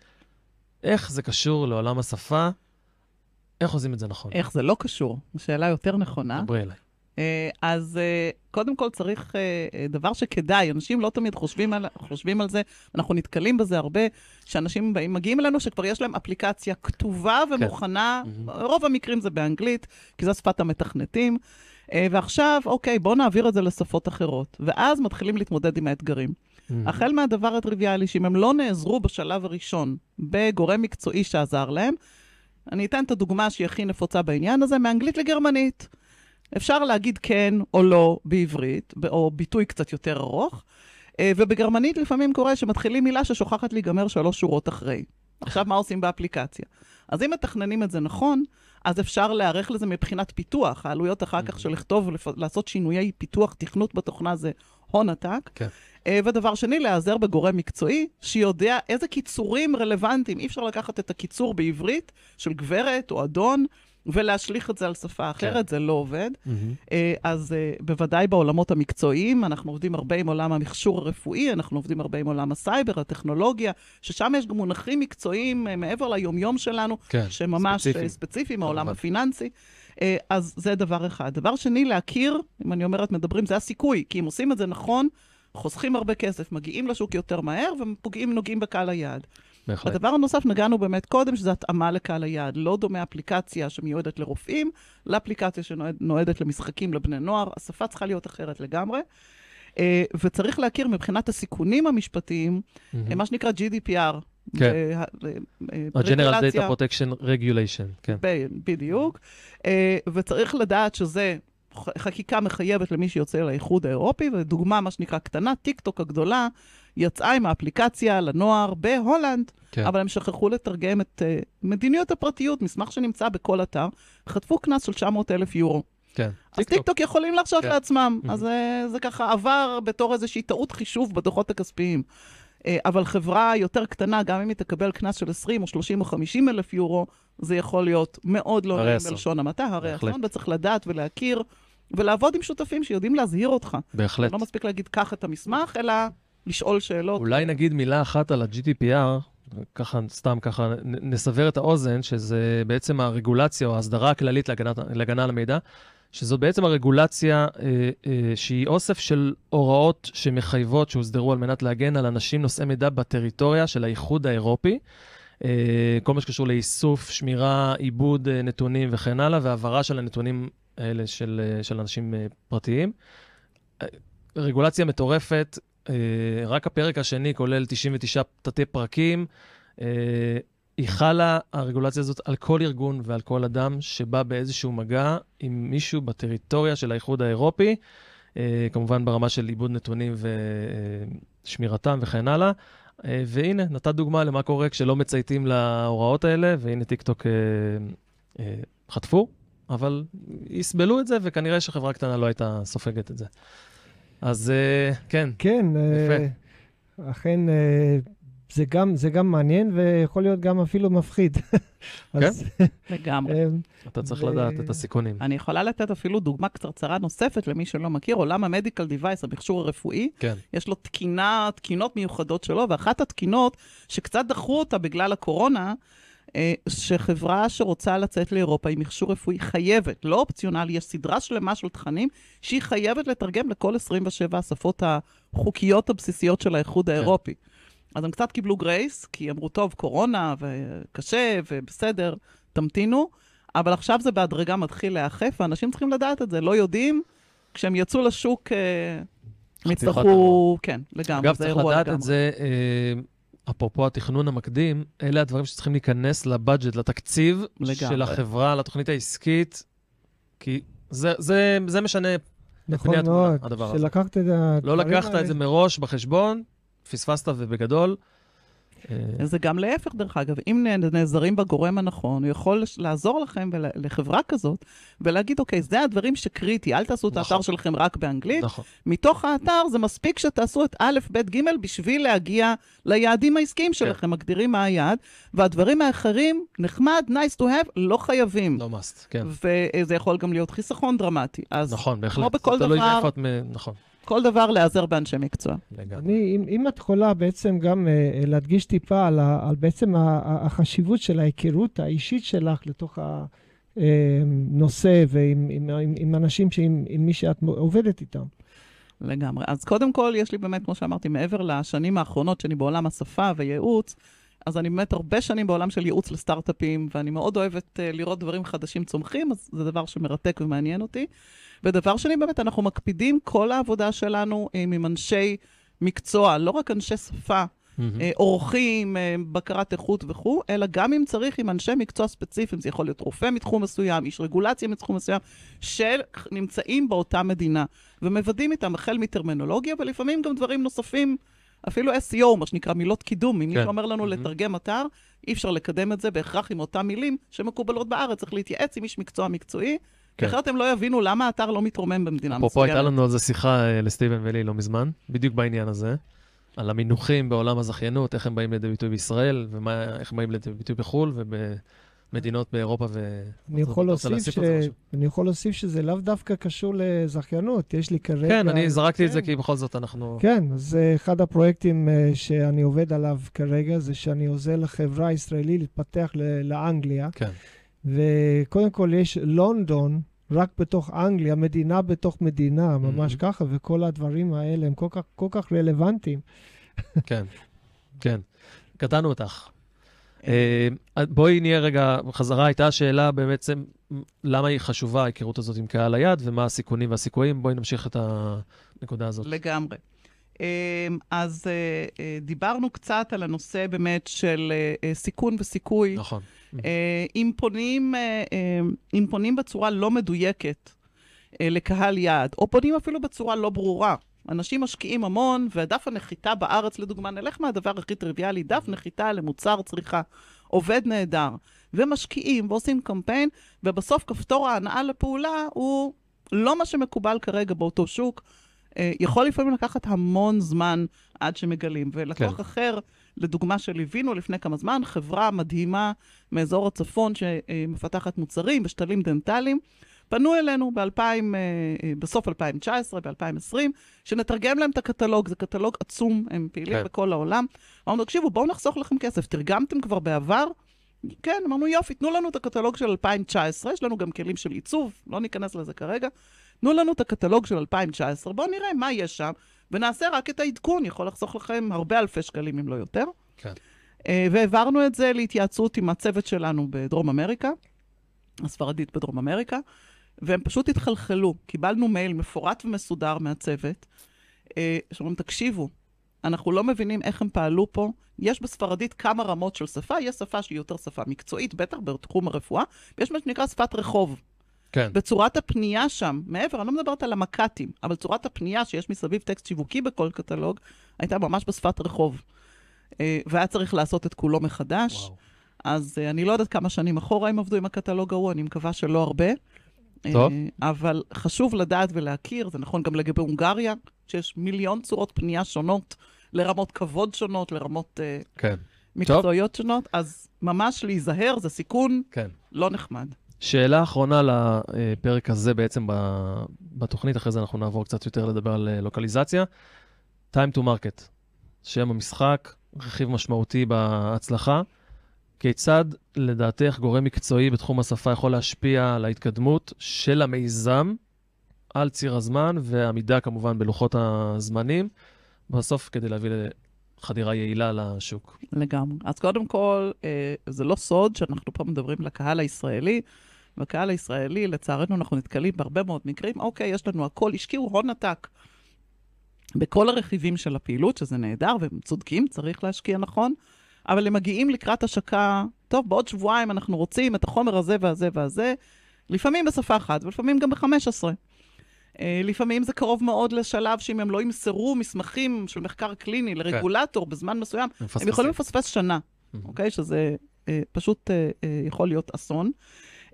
איך זה קשור לעולם השפה, איך עושים את זה נכון? איך זה לא קשור? שאלה יותר נכונה. דברי אליי. אה, אז אה, קודם כל צריך אה, דבר שכדאי, אנשים לא תמיד חושבים על, חושבים על זה, אנחנו נתקלים בזה הרבה, שאנשים באים, מגיעים אלינו שכבר יש להם אפליקציה כתובה ומוכנה, מהמם. רוב המקרים זה באנגלית, כי זו שפת המתכנתים, ועכשיו, אוקיי, בואו נעביר את זה לשפות אחרות, ואז מתחילים להתמודד עם האתגרים. החל מהדבר הטריוויאלי, שאם הם לא נעזרו בשלב הראשון בגורם מקצועי שעזר להם, אני אתן את הדוגמה שהיא הכי נפוצה בעניין הזה, מאנגלית לגרמנית. אפשר להגיד כן או לא בעברית, או ביטוי קצת יותר ארוך, אה, ובגרמנית לפעמים קורה שמתחילים מילה ששוכחת להיגמר שלוש שורות אחרי. עכשיו, מה עושים באפליקציה? אז אם מתכננים את זה נכון, אז אפשר להיערך לזה מבחינת פיתוח. העלויות אחר כך של לכתוב, לעשות שינויי פיתוח, תכנות בתוכנה זה הון עתק. כן. אה, ודבר שני, להיעזר בגורם מקצועי שיודע איזה קיצורים רלוונטיים. אי אפשר לקחת את הקיצור בעברית של גברת או אדון ולהשליך את זה על שפה אחרת, זה לא עובד. אה, אז אה, בוודאי בעולמות המקצועיים, אנחנו עובדים הרבה עם עולם המכשור הרפואי, אנחנו עובדים הרבה עם עולם הסייבר, הטכנולוגיה, ששם יש גם מונחים מקצועיים מעבר ליומיום שלנו, כן, שממש ספציפיים. ספציפיים, ספציפיים מהעולם כמובן. הפיננסי. אה, אז זה דבר אחד. דבר שני, להכיר, אם אני אומרת מדברים, זה הסיכוי, כי אם עושים את זה נכון, חוסכים הרבה כסף, מגיעים לשוק יותר מהר ופוגעים, נוגעים בקהל היעד. בהחלט. הדבר הנוסף, נגענו באמת קודם, שזה התאמה לקהל היעד. לא דומה אפליקציה שמיועדת לרופאים, לאפליקציה שנועדת למשחקים לבני נוער. השפה צריכה להיות אחרת לגמרי. אה, וצריך להכיר מבחינת הסיכונים המשפטיים. אה, מה שנקרא GDPR. כן. אה, אה, ה-General Data Protection Regulation, כן. בדיוק. אה, וצריך לדעת שזה חקיקה מחייבת למי שיוצא לאיחוד האירופי, ודוגמה, מה שנקרא קטנה, טיק טוק הגדולה, יצאה עם האפליקציה לנוער בהולנד, כן. אבל הם שכחו לתרגם את אה, מדיניות הפרטיות, מסמך שנמצא בכל אתר, חטפו קנס של 900 אלף יורו. כן. אז טיקטוק יכולים להרשות כן. לעצמם. אהמ. אז אה, זה ככה עבר בתור איזושהי טעות חישוב בדוחות הכספיים. אה, אבל חברה יותר קטנה, גם אם היא תקבל קנס של 20 או 30 או 50 אלף יורו, זה יכול להיות מאוד לא נעים. בלשון המעטה, הרי. אסון, וצריך לדעת ולהכיר, ולעבוד עם שותפים שיודעים להזהיר אותך. בהחלט. לא מספיק להגיד, קח את המסמך, אלא לשאול שאלות. אולי נגיד מילה אחת על ה-GDPR, ככה, סתם ככה, נסבר את האוזן, שזה בעצם הרגולציה או ההסדרה הכללית להגנה על המידע, שזו בעצם הרגולציה אה, אה, שהיא אוסף של הוראות שמחייבות, שהוסדרו על מנת להגן על אנשים נושאי מידע בטריטוריה של האיחוד האירופי. אה, כל מה שקשור לאיסוף, שמירה, עיבוד אה, נתונים וכן הלאה, והעברה של הנתונים האלה של, אה, של אנשים אה, פרטיים. אה, רגולציה מטורפת, אה, רק הפרק השני כולל 99 תתי פרקים. אה, היא חלה, הרגולציה הזאת, על כל ארגון ועל כל אדם שבא באיזשהו מגע עם מישהו בטריטוריה של האיחוד האירופי, אה, כמובן ברמה של עיבוד נתונים ושמירתם וכן הלאה. אה, והנה, נתת דוגמה למה קורה כשלא מצייתים להוראות האלה, והנה טיקטוק אה, אה, חטפו, אבל יסבלו את זה, וכנראה שחברה קטנה לא הייתה סופגת את זה. אז אה, כן, כן, יפה. אה, אכן, אה, זה גם, זה גם מעניין ויכול להיות גם אפילו מפחיד. אז, לגמרי. אה, אתה צריך לדעת את הסיכונים. אני יכולה לתת אפילו דוגמה קצרצרה נוספת למי שלא מכיר, עולם המדיקל דיווייס, המכשור הרפואי, כן, יש לו תקינה, תקינות מיוחדות שלו, ואחת התקינות שקצת דחו אותה בגלל הקורונה, אה, שחברה שרוצה לצאת לאירופה עם מכשור רפואי חייבת, לא אופציונלי, יש סדרה שלמה של תכנים שהיא חייבת לתרגם לכל 27 השפות החוקיות הבסיסיות של האיחוד האירופי. אז הם קצת קיבלו גרייס, כי אמרו, טוב, קורונה, וקשה, ובסדר, תמתינו, אבל עכשיו זה בהדרגה מתחיל להיאכף, ואנשים צריכים לדעת את זה, לא יודעים, כשהם יצאו לשוק, אה, הם יצטרכו, כן, לגמרי, אגב, זה צריך אירוע לדעת לגמרי. את זה, אה, אפרופו התכנון המקדים, אלה הדברים שצריכים להיכנס לבאג'ט, לתקציב לגמרי. של החברה, לתוכנית העסקית, כי זה, זה, זה משנה נכון מאוד, הדבר הזה. שלקחת את הדברים לא לקחת את זה האלה. מראש בחשבון, פספסת ובגדול. אה, זה גם להפך, דרך אגב. אם נעזרים בגורם הנכון, הוא יכול לעזור לכם ול- לחברה כזאת, ולהגיד, אוקיי, זה הדברים שקריטי, אל תעשו את נכון. האתר שלכם רק באנגלית. נכון, מתוך האתר זה מספיק שתעשו את א', ב', ג', בשביל להגיע ליעדים העסקיים שלכם, מגדירים מה היעד, והדברים האחרים, נחמד, nice to have, לא חייבים. לא must, כן. וזה יכול גם להיות חיסכון דרמטי. אז נכון, בהחלט. בכל זה תלוי דבר- מאיפה את נכון, כל דבר להיעזר באנשי מקצוע. אני, אם, אם את יכולה בעצם גם uh, להדגיש טיפה על, ה, על בעצם ה, ה- החשיבות של ההיכרות האישית שלך לתוך הנושא ועם עם, עם, עם אנשים שעם, עם מי שאת עובדת איתם. לגמרי. אז קודם כל, יש לי באמת, כמו שאמרתי, מעבר לשנים האחרונות שאני בעולם השפה וייעוץ, אז אני באמת הרבה שנים בעולם של ייעוץ לסטארט-אפים, ואני מאוד אוהבת uh, לראות דברים חדשים צומחים, אז זה דבר שמרתק ומעניין אותי. ודבר שני, באמת, אנחנו מקפידים כל העבודה שלנו uh, עם אנשי מקצוע, לא רק אנשי שפה. אה, אורחים, בקרת איכות וכו', אלא גם אם צריך עם אנשי מקצוע ספציפיים, זה יכול להיות רופא מתחום מסוים, איש רגולציה מתחום מסוים, שנמצאים באותה מדינה, ומוודאים איתם החל מטרמינולוגיה, ולפעמים גם דברים נוספים, אפילו SEO, מה שנקרא מילות קידום, אם מישהו כן. אומר לנו מהמם. לתרגם אתר, אי אפשר לקדם את זה בהכרח עם אותם מילים שמקובלות בארץ, צריך להתייעץ עם איש מקצוע מקצועי, כן. אחרת הם לא יבינו למה האתר לא מתרומם במדינה אפרופו, מסוימת. הייתה לנו על זה שיחה אה, לסטיבן ולי לא מזמן, בדיוק בעניין הזה, על המינוחים בעולם הזכיינות, איך הם באים לידי ביטוי בישראל, ואיך הם באים לידי ביטוי בחו"ל ובמדינות באירופה ו... אני יכול, להוסיף ש... זה? אני יכול להוסיף שזה לאו דווקא קשור לזכיינות. יש לי כרגע... כן, אני זרקתי את זה כן. כי בכל זאת אנחנו... כן, אז אה, אחד הפרויקטים אה, שאני עובד עליו כרגע זה שאני עוזר לחברה הישראלית להתפתח ל- לאנגליה. כן. וקודם כל יש לונדון, רק בתוך אנגליה, מדינה בתוך מדינה, ממש Mhm. ככה, וכל הדברים האלה הם כל כך, כל כך רלוונטיים. כן, כן. קטענו אותך. אה, בואי נהיה רגע, בחזרה הייתה השאלה בעצם, למה היא חשובה, ההיכרות הזאת עם קהל היד, ומה הסיכונים והסיכויים. בואי נמשיך את הנקודה הזאת. לגמרי. אמ, אז אה, אה, דיברנו קצת על הנושא באמת של אה, אה, סיכון וסיכוי. נכון. אה, אם פונים, אה, אה, אם פונים בצורה לא מדויקת אה, לקהל יעד, או פונים אפילו בצורה לא ברורה, אנשים משקיעים המון, ודף הנחיתה בארץ, לדוגמה, נלך מהדבר הכי טריוויאלי, דף נחיתה למוצר צריכה, עובד נהדר, ומשקיעים ועושים קמפיין, ובסוף כפתור ההנאה לפעולה הוא לא מה שמקובל כרגע באותו שוק. אה, יכול לפעמים לקחת המון זמן עד שמגלים. ולקוח כן. אחר, לדוגמה שליווינו לפני כמה זמן, חברה מדהימה מאזור הצפון שמפתחת מוצרים ושתלים דנטליים, פנו אלינו ב-2000, בסוף 2019, ב-2020, שנתרגם להם את הקטלוג, זה קטלוג עצום, הם פעילים כן. בכל העולם. אמרנו, תקשיבו, בואו נחסוך לכם כסף, תרגמתם כבר בעבר? כן, אמרנו, יופי, תנו לנו את הקטלוג של 2019, יש לנו גם כלים של עיצוב, לא ניכנס לזה כרגע. תנו לנו את הקטלוג של 2019, בואו נראה מה יש שם, ונעשה רק את העדכון, יכול לחסוך לכם הרבה אלפי שקלים, אם לא יותר. כן. אה, והעברנו את זה להתייעצות עם הצוות שלנו בדרום אמריקה, הספרדית בדרום אמריקה, והם פשוט התחלחלו. קיבלנו מייל מפורט ומסודר מהצוות, אה, שאומרים, תקשיבו, אנחנו לא מבינים איך הם פעלו פה. יש בספרדית כמה רמות של שפה, יש שפה שהיא יותר שפה מקצועית, בטח בתחום הרפואה, ויש מה שנקרא שפת רחוב. כן. בצורת הפנייה שם, מעבר, אני לא מדברת על המק"טים, אבל צורת הפנייה שיש מסביב טקסט שיווקי בכל קטלוג, הייתה ממש בשפת רחוב. אה, והיה צריך לעשות את כולו מחדש. וואו. אז אה, אני לא יודעת כמה שנים אחורה הם עבדו עם הקטלוג ההוא, אני מקווה שלא הרבה. טוב. אה, אבל חשוב לדעת ולהכיר, זה נכון גם לגבי הונגריה, שיש מיליון צורות פנייה שונות, לרמות כבוד שונות, לרמות אה, כן. מקצועיות שונות, אז ממש להיזהר, זה סיכון כן. לא נחמד. שאלה אחרונה לפרק הזה בעצם בתוכנית, אחרי זה אנחנו נעבור קצת יותר לדבר על אה, לוקליזציה. time to market, שם המשחק, רכיב משמעותי בהצלחה. כיצד לדעתך גורם מקצועי בתחום השפה יכול להשפיע על ההתקדמות של המיזם על ציר הזמן ועמידה כמובן בלוחות הזמנים, בסוף כדי להביא לחדירה יעילה לשוק. לגמרי. אז קודם כל, אה, זה לא סוד שאנחנו פה מדברים לקהל הישראלי, והקהל הישראלי, לצערנו, אנחנו נתקלים בהרבה מאוד מקרים, אוקיי, יש לנו הכל, השקיעו הון עתק בכל הרכיבים של הפעילות, שזה נהדר, והם צודקים, צריך להשקיע נכון, אבל הם מגיעים לקראת השקה, טוב, בעוד שבועיים אנחנו רוצים את החומר הזה והזה והזה, לפעמים בשפה אחת, ולפעמים גם ב-15. אה, לפעמים זה קרוב מאוד לשלב שאם הם לא ימסרו מסמכים של מחקר קליני לרגולטור בזמן מסוים, הם יכולים לפספס שנה, Mhm. אוקיי? שזה אה, פשוט אה, אה, יכול להיות אסון.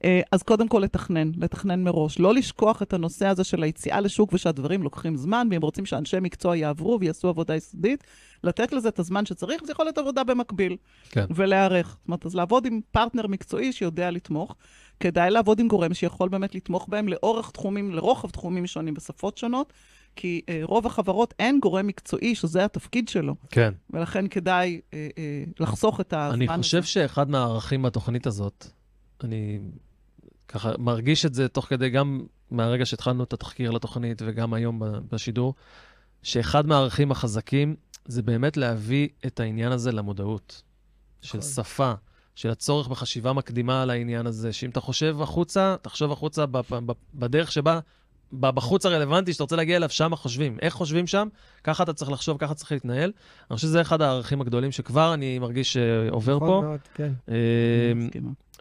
אה, אז קודם כל לתכנן, לתכנן מראש. לא לשכוח את הנושא הזה של היציאה לשוק ושהדברים לוקחים זמן, ואם רוצים שאנשי מקצוע יעברו ויעשו עבודה יסודית, לתת לזה את הזמן שצריך, זה יכול להיות עבודה במקביל. כן. ולהיערך. זאת אומרת, אז לעבוד עם פרטנר מקצועי שיודע לתמוך. כדאי לעבוד עם גורם שיכול באמת לתמוך בהם לאורך תחומים, לרוחב תחומים שונים בשפות שונות, כי אה, רוב החברות אין גורם מקצועי שזה התפקיד שלו, כן. ולכן כדאי אה, אה, לחסוך את הזמן אני הזה. חושב שאחד מהערכים בתוכנית הזאת, אני ככה מרגיש את זה תוך כדי, גם מהרגע שהתחלנו את התחקיר לתוכנית וגם היום בשידור, שאחד מהערכים החזקים זה באמת להביא את העניין הזה למודעות. של נכון. שפה, של הצורך בחשיבה מקדימה על העניין הזה, שאם אתה חושב החוצה, תחשוב החוצה בדרך שבה, בחוץ הרלוונטי שאתה רוצה להגיע אליו, שם חושבים. איך חושבים שם? ככה אתה צריך לחשוב, ככה צריך להתנהל. אני חושב שזה אחד הערכים הגדולים שכבר אני מרגיש שעובר נכון פה. מאוד, כן.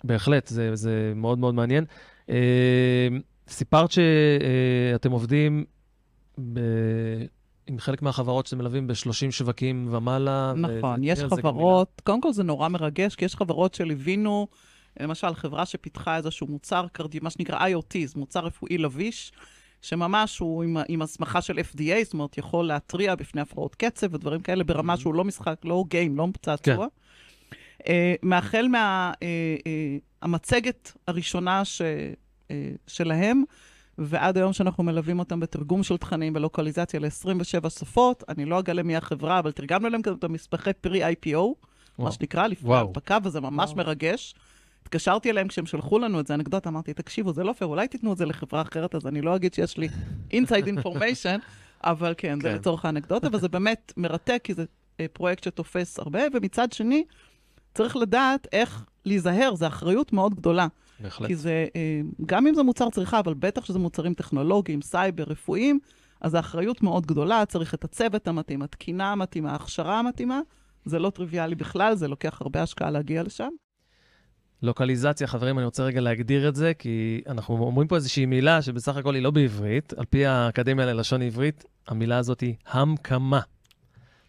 בהחלט, זה, זה מאוד מאוד מעניין. אה, סיפרת שאתם עובדים ב... עם חלק מהחברות שאתם מלווים ב-30 שווקים ומעלה. נכון, ו- יש חברות, קודם כל זה נורא מרגש, כי יש חברות שליווינו, למשל חברה שפיתחה איזשהו מוצר מה שנקרא IoT, זה מוצר רפואי לביש, שממש הוא עם, עם הסמכה של FDA, זאת אומרת, יכול להתריע בפני הפרעות קצב ודברים כאלה, ברמה. שהוא לא משחק, לא גיים, לא כן. צעצוע. Uh, מהחל מהמצגת הראשונה ש, שלהם, ועד היום שאנחנו מלווים אותם בתרגום של תכנים ולוקליזציה ל-27 שפות, אני לא אגלה מי החברה, אבל תרגמנו להם את המסמכי פרי IPO, וואו. מה שנקרא, לפני. ההנפקה, וזה ממש וואו. מרגש. התקשרתי אליהם כשהם שלחו לנו את זה, אנקדוטה, אמרתי, תקשיבו, זה לא פייר, אולי תיתנו את זה לחברה אחרת, אז אני לא אגיד שיש לי inside information, אבל כן, זה כן. לצורך האנקדוטה, וזה באמת מרתק, כי זה אה, פרויקט שתופס הרבה, ומצד שני, צריך לדעת איך להיזהר, זו אחריות מאוד גדולה. בהחלט. כי זה, אה, גם אם זה מוצר צריכה, אבל בטח שזה מוצרים טכנולוגיים, סייבר, רפואיים, אז האחריות מאוד גדולה, צריך את הצוות המתאים, התקינה המתאימה, ההכשרה המתאימה. זה לא טריוויאלי בכלל, זה לוקח הרבה השקעה להגיע לשם. לוקליזציה, חברים, אני רוצה רגע להגדיר את זה, כי אנחנו אומרים פה איזושהי מילה שבסך הכל היא לא בעברית. על פי האקדמיה ללשון עברית, המילה הזאת היא המקמה.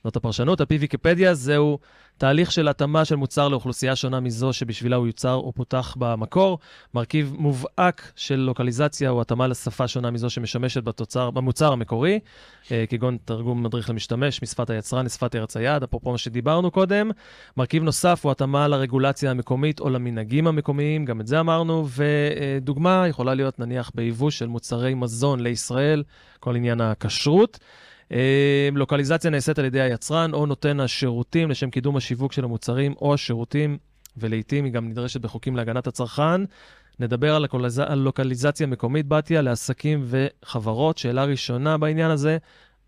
זאת הפרשנות. על פי ויקיפדיה, זהו תהליך של התאמה של מוצר לאוכלוסייה שונה מזו שבשבילה הוא יוצר או פותח במקור. מרכיב מובהק של לוקליזציה הוא התאמה לשפה שונה מזו שמשמשת בתוצר, במוצר המקורי, אה, כגון תרגום מדריך למשתמש משפת היצרן לשפת ארץ היעד, אפרופו מה שדיברנו קודם. מרכיב נוסף הוא התאמה לרגולציה המקומית או למנהגים המקומיים, גם את זה אמרנו, ודוגמה יכולה להיות נניח ביבוא של מוצרי מזון לישראל, כל עניין הכשרות. אה, לוקליזציה נעשית על ידי היצרן או נותן השירותים לשם קידום השיווק של המוצרים או השירותים, ולעיתים היא גם נדרשת בחוקים להגנת הצרכן. נדבר על, לוקליזציה מקומית, בתיה, לעסקים וחברות. שאלה ראשונה בעניין הזה,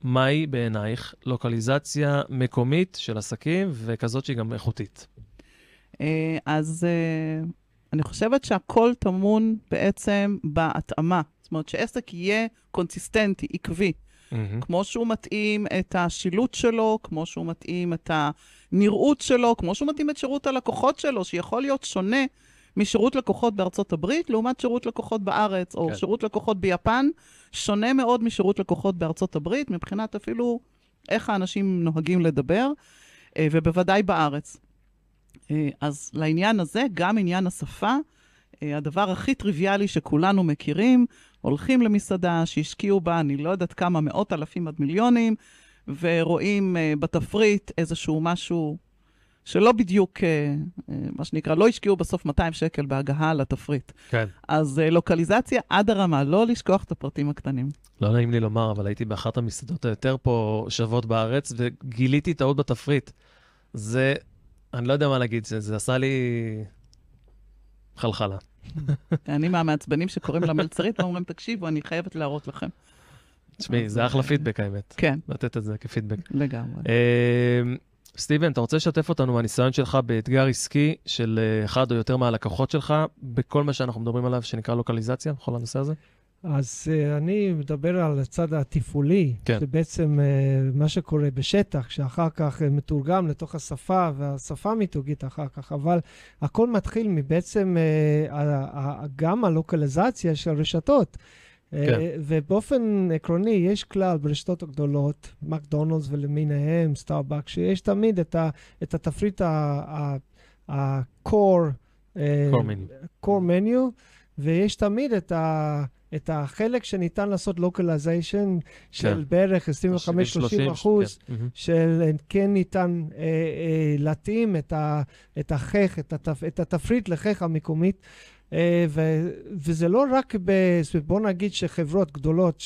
מהי בעינייך לוקליזציה מקומית של עסקים וכזאת שהיא גם איכותית? אה, אז אה, אני חושבת שהכל טמון בעצם בהתאמה. זאת אומרת, שעסק יהיה קונסיסטנטי, עקבי. Mm-hmm. כמו שהוא מתאים את השילוט שלו, כמו שהוא מתאים את הנראות שלו, כמו שהוא מתאים את שירות הלקוחות שלו, שיכול להיות שונה משירות לקוחות בארצות הברית, לעומת שירות לקוחות בארץ, או כן. שירות לקוחות ביפן, שונה מאוד משירות לקוחות בארצות הברית, מבחינת אפילו איך האנשים נוהגים לדבר, אה, ובוודאי בארץ. אה, אז לעניין הזה, גם עניין השפה, אה, הדבר הכי טריוויאלי שכולנו מכירים, הולכים למסעדה שהשקיעו בה, אני לא יודעת כמה, מאות אלפים עד מיליונים, ורואים uh, בתפריט איזשהו משהו שלא בדיוק, uh, uh, מה שנקרא, לא השקיעו בסוף 200 שקל בהגהה לתפריט. כן. אז uh, לוקליזציה עד הרמה, לא לשכוח את הפרטים הקטנים. לא נעים לי לומר, אבל הייתי באחת המסעדות היותר פה שוות בארץ, וגיליתי טעות בתפריט. זה, אני לא יודע מה להגיד, זה, זה עשה לי חלחלה. אני מהמעצבנים שקוראים למלצרית ואומרים, תקשיבו, אני חייבת להראות לכם. תשמעי, זה אחלה פידבק האמת, כן, לתת את זה כפידבק. לגמרי. אה, סטיבן, אתה רוצה לשתף אותנו מהניסיון שלך באתגר עסקי של אה, אחד או יותר מהלקוחות שלך, בכל מה שאנחנו מדברים עליו, שנקרא לוקליזציה, בכל הנושא הזה? אז uh, אני מדבר על הצד התפעולי, כן. שבעצם uh, מה שקורה בשטח, שאחר כך uh, מתורגם לתוך השפה, והשפה מיתוגית אחר כך, אבל הכל מתחיל מבעצם uh, ה- ה- גם הלוקליזציה של רשתות. כן. ובאופן עקרוני, יש כלל ברשתות הגדולות, מקדונלדס ולמיניהם, סטארבק, שיש תמיד את, ה, את התפריט ה-core, core menu, ויש תמיד את, ה, את החלק שניתן לעשות localization של כן. בערך 25-30 30, אחוז, כן. של כן ניתן אה, אה, להתאים את, ה, את החך, את, התפ, את התפריט לחך המקומית. אה, ו, וזה לא רק, ב, בוא נגיד שחברות גדולות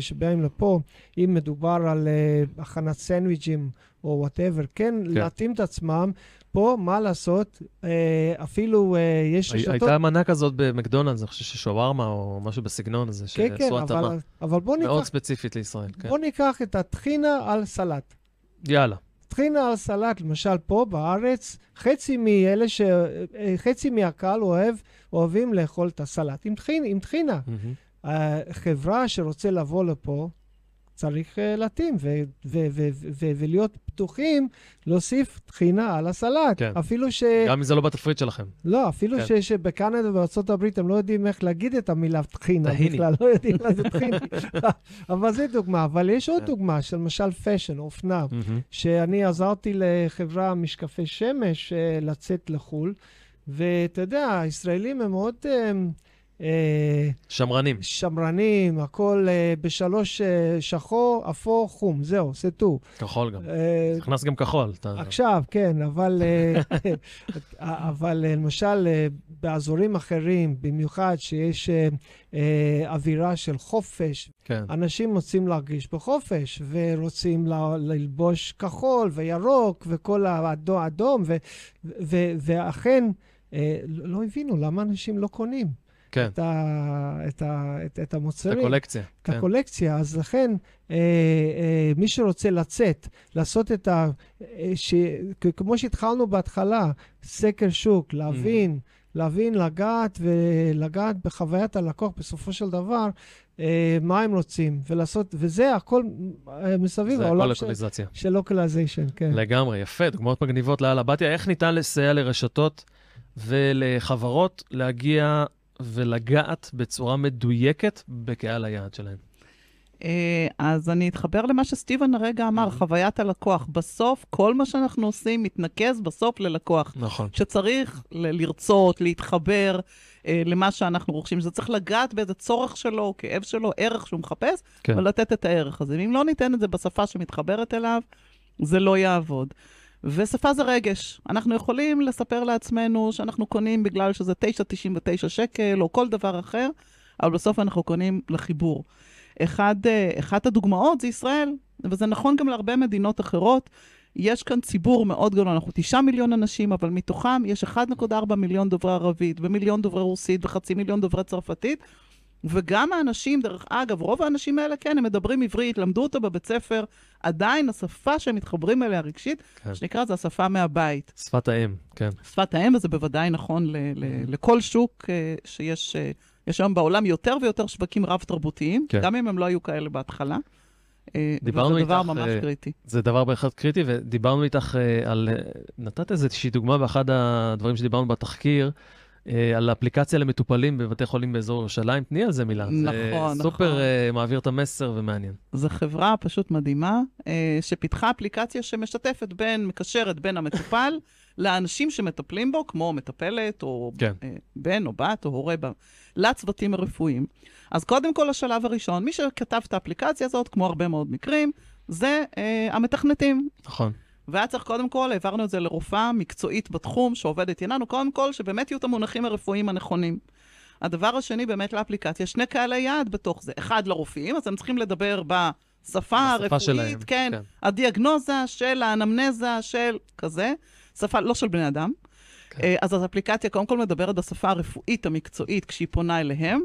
שבאים לפה, אם מדובר על אה, הכנת סנדוויג'ים או whatever, כן, כן. להתאים את עצמם. פה, מה לעשות, אה, אפילו אה, יש רשתות... הייתה מנה כזאת במקדונלדס, אני חושב ששווארמה או משהו בסגנון הזה, כן, כן. אבל, אבל בוא מאוד ניקח, ספציפית לישראל, כן. בוא ניקח את הטחינה על סלט. יאללה. טחינה על סלט, למשל פה בארץ, חצי מאלה ש... אה, חצי מהקהל אוהב, אוהבים לאכול את הסלט עם טחינה. עם טחינה. מהמם. החברה שרוצה לבוא לפה, צריך אה, להתאים ו- ו- ו- ו- ולהיות פתוחים להוסיף טחינה על הסלט. כן. אפילו ש... גם אם זה לא בתפריט שלכם. לא, אפילו כן. ש- שבקנדה ובארצות הברית הם לא יודעים איך להגיד את המילה טחינה. בכלל, לא יודעים מה זה טחיני. אבל זו דוגמה. אבל יש עוד כן. דוגמה של למשל fashion, אופנה. שאני עזרתי לחברה משקפי שמש אה, לצאת לחו"ל, ואתה יודע, הישראלים הם מאוד אה, שמרנים. שמרנים, הכל אה, בשלוש אה, שחור, אפור, חום, זהו, זהו. כחול גם. אה, נכנס גם כחול. אתה- עכשיו, כן, אבל, אה, אבל אה, למשל אה, באזורים אחרים, במיוחד שיש אה, אה, אווירה של חופש, כן. אנשים רוצים להרגיש בחופש, ורוצים ל- ללבוש כחול וירוק וכל האדום, אדום, ו- ו- ואכן, אה, לא הבינו למה אנשים לא קונים כן. את, ה- את, ה- את, את את המוצרים. הקולקציה. את כן. הקולקציה, אז לכן אה, אה, מי שרוצה לצאת, לעשות את ה... אה, ש, כמו שהתחלנו בהתחלה, סקר שוק, להבין, להבין, לגעת ולגעת בחוויית הלקוח בסופו של דבר, אה, מה הם רוצים, ולעשות, וזה הכל אה, מסביב זה הכל העולם של, localization, כן. לגמרי, יפה, דוגמאות מגניבות לאללה. בתיה, איך ניתן לסייע לרשתות ולחברות להגיע ולגעת בצורה מדויקת בקהל היעד שלהם. אה, אז אני אתחבר למה שסטיבן הרגע אמר, חוויית הלקוח. בסוף, כל מה שאנחנו עושים מתנקז בסוף ללקוח. נכון. שצריך ל- לרצות, להתחבר אה, למה שאנחנו רוכשים. זה צריך לגעת באיזה צורך שלו, כאב שלו, ערך שהוא מחפש, כן. ולתת את הערך הזה. ואם לא ניתן את זה בשפה שמתחברת אליו, זה לא יעבוד. ושפה זה רגש. אנחנו יכולים לספר לעצמנו שאנחנו קונים בגלל שזה 9.99 שקל, או כל דבר אחר, אבל בסוף אנחנו קונים לחיבור. אחד, אה, אחת הדוגמאות זה ישראל, וזה נכון גם להרבה מדינות אחרות. יש כאן ציבור מאוד גדול, אנחנו תשעה מיליון אנשים, אבל מתוכם יש 1.4 מיליון דוברי ערבית, ומיליון דוברי רוסית, וחצי מיליון דוברי צרפתית. וגם האנשים, דרך אגב, רוב האנשים האלה, כן, הם מדברים עברית, למדו אותה בבית ספר, עדיין השפה שהם מתחברים אליה רגשית, כן. שנקרא, זה השפה מהבית. שפת האם, כן. שפת האם, וזה בוודאי נכון ל- ל- לכל שוק אה, שיש, אה, יש היום בעולם יותר ויותר שווקים רב-תרבותיים, כן. גם אם הם לא היו כאלה בהתחלה. אה, דיברנו וזה דבר איתך, ממש קריטי. זה דבר בהחלט קריטי, ודיברנו איתך על... נתת איזושהי דוגמה באחד הדברים שדיברנו בתחקיר, על אפליקציה למטופלים בבתי חולים באזור ירושלים. תני על זה מילה. זה נכון, סופר נכון. אה, מעביר את המסר ומעניין. זו חברה פשוט מדהימה, אה, שפיתחה אפליקציה שמשתפת בין, מקשרת בין המטופל לאנשים שמטפלים בו, כמו מטפלת, או כן. אה, בן או בת או הורה, ב- לצוותים הרפואיים. אז קודם כל, השלב הראשון, מי שכתב את האפליקציה הזאת, כמו הרבה מאוד מקרים, זה אה, המתכנתים. נכון. והיה צריך קודם כל, העברנו את זה לרופאה מקצועית בתחום, שעובדת עיננו, קודם כל, שבאמת יהיו את המונחים הרפואיים הנכונים. הדבר השני, באמת לאפליקציה, שני קהלי יעד בתוך זה. אחד לרופאים, אז הם צריכים לדבר בשפה בשפה הרפואית, שלהם, כן, כן. הדיאגנוזה של האנמנזה של כזה, שפה לא של בני אדם. כן. אה, אז האפליקציה קודם כל מדברת בשפה הרפואית המקצועית כשהיא פונה אליהם,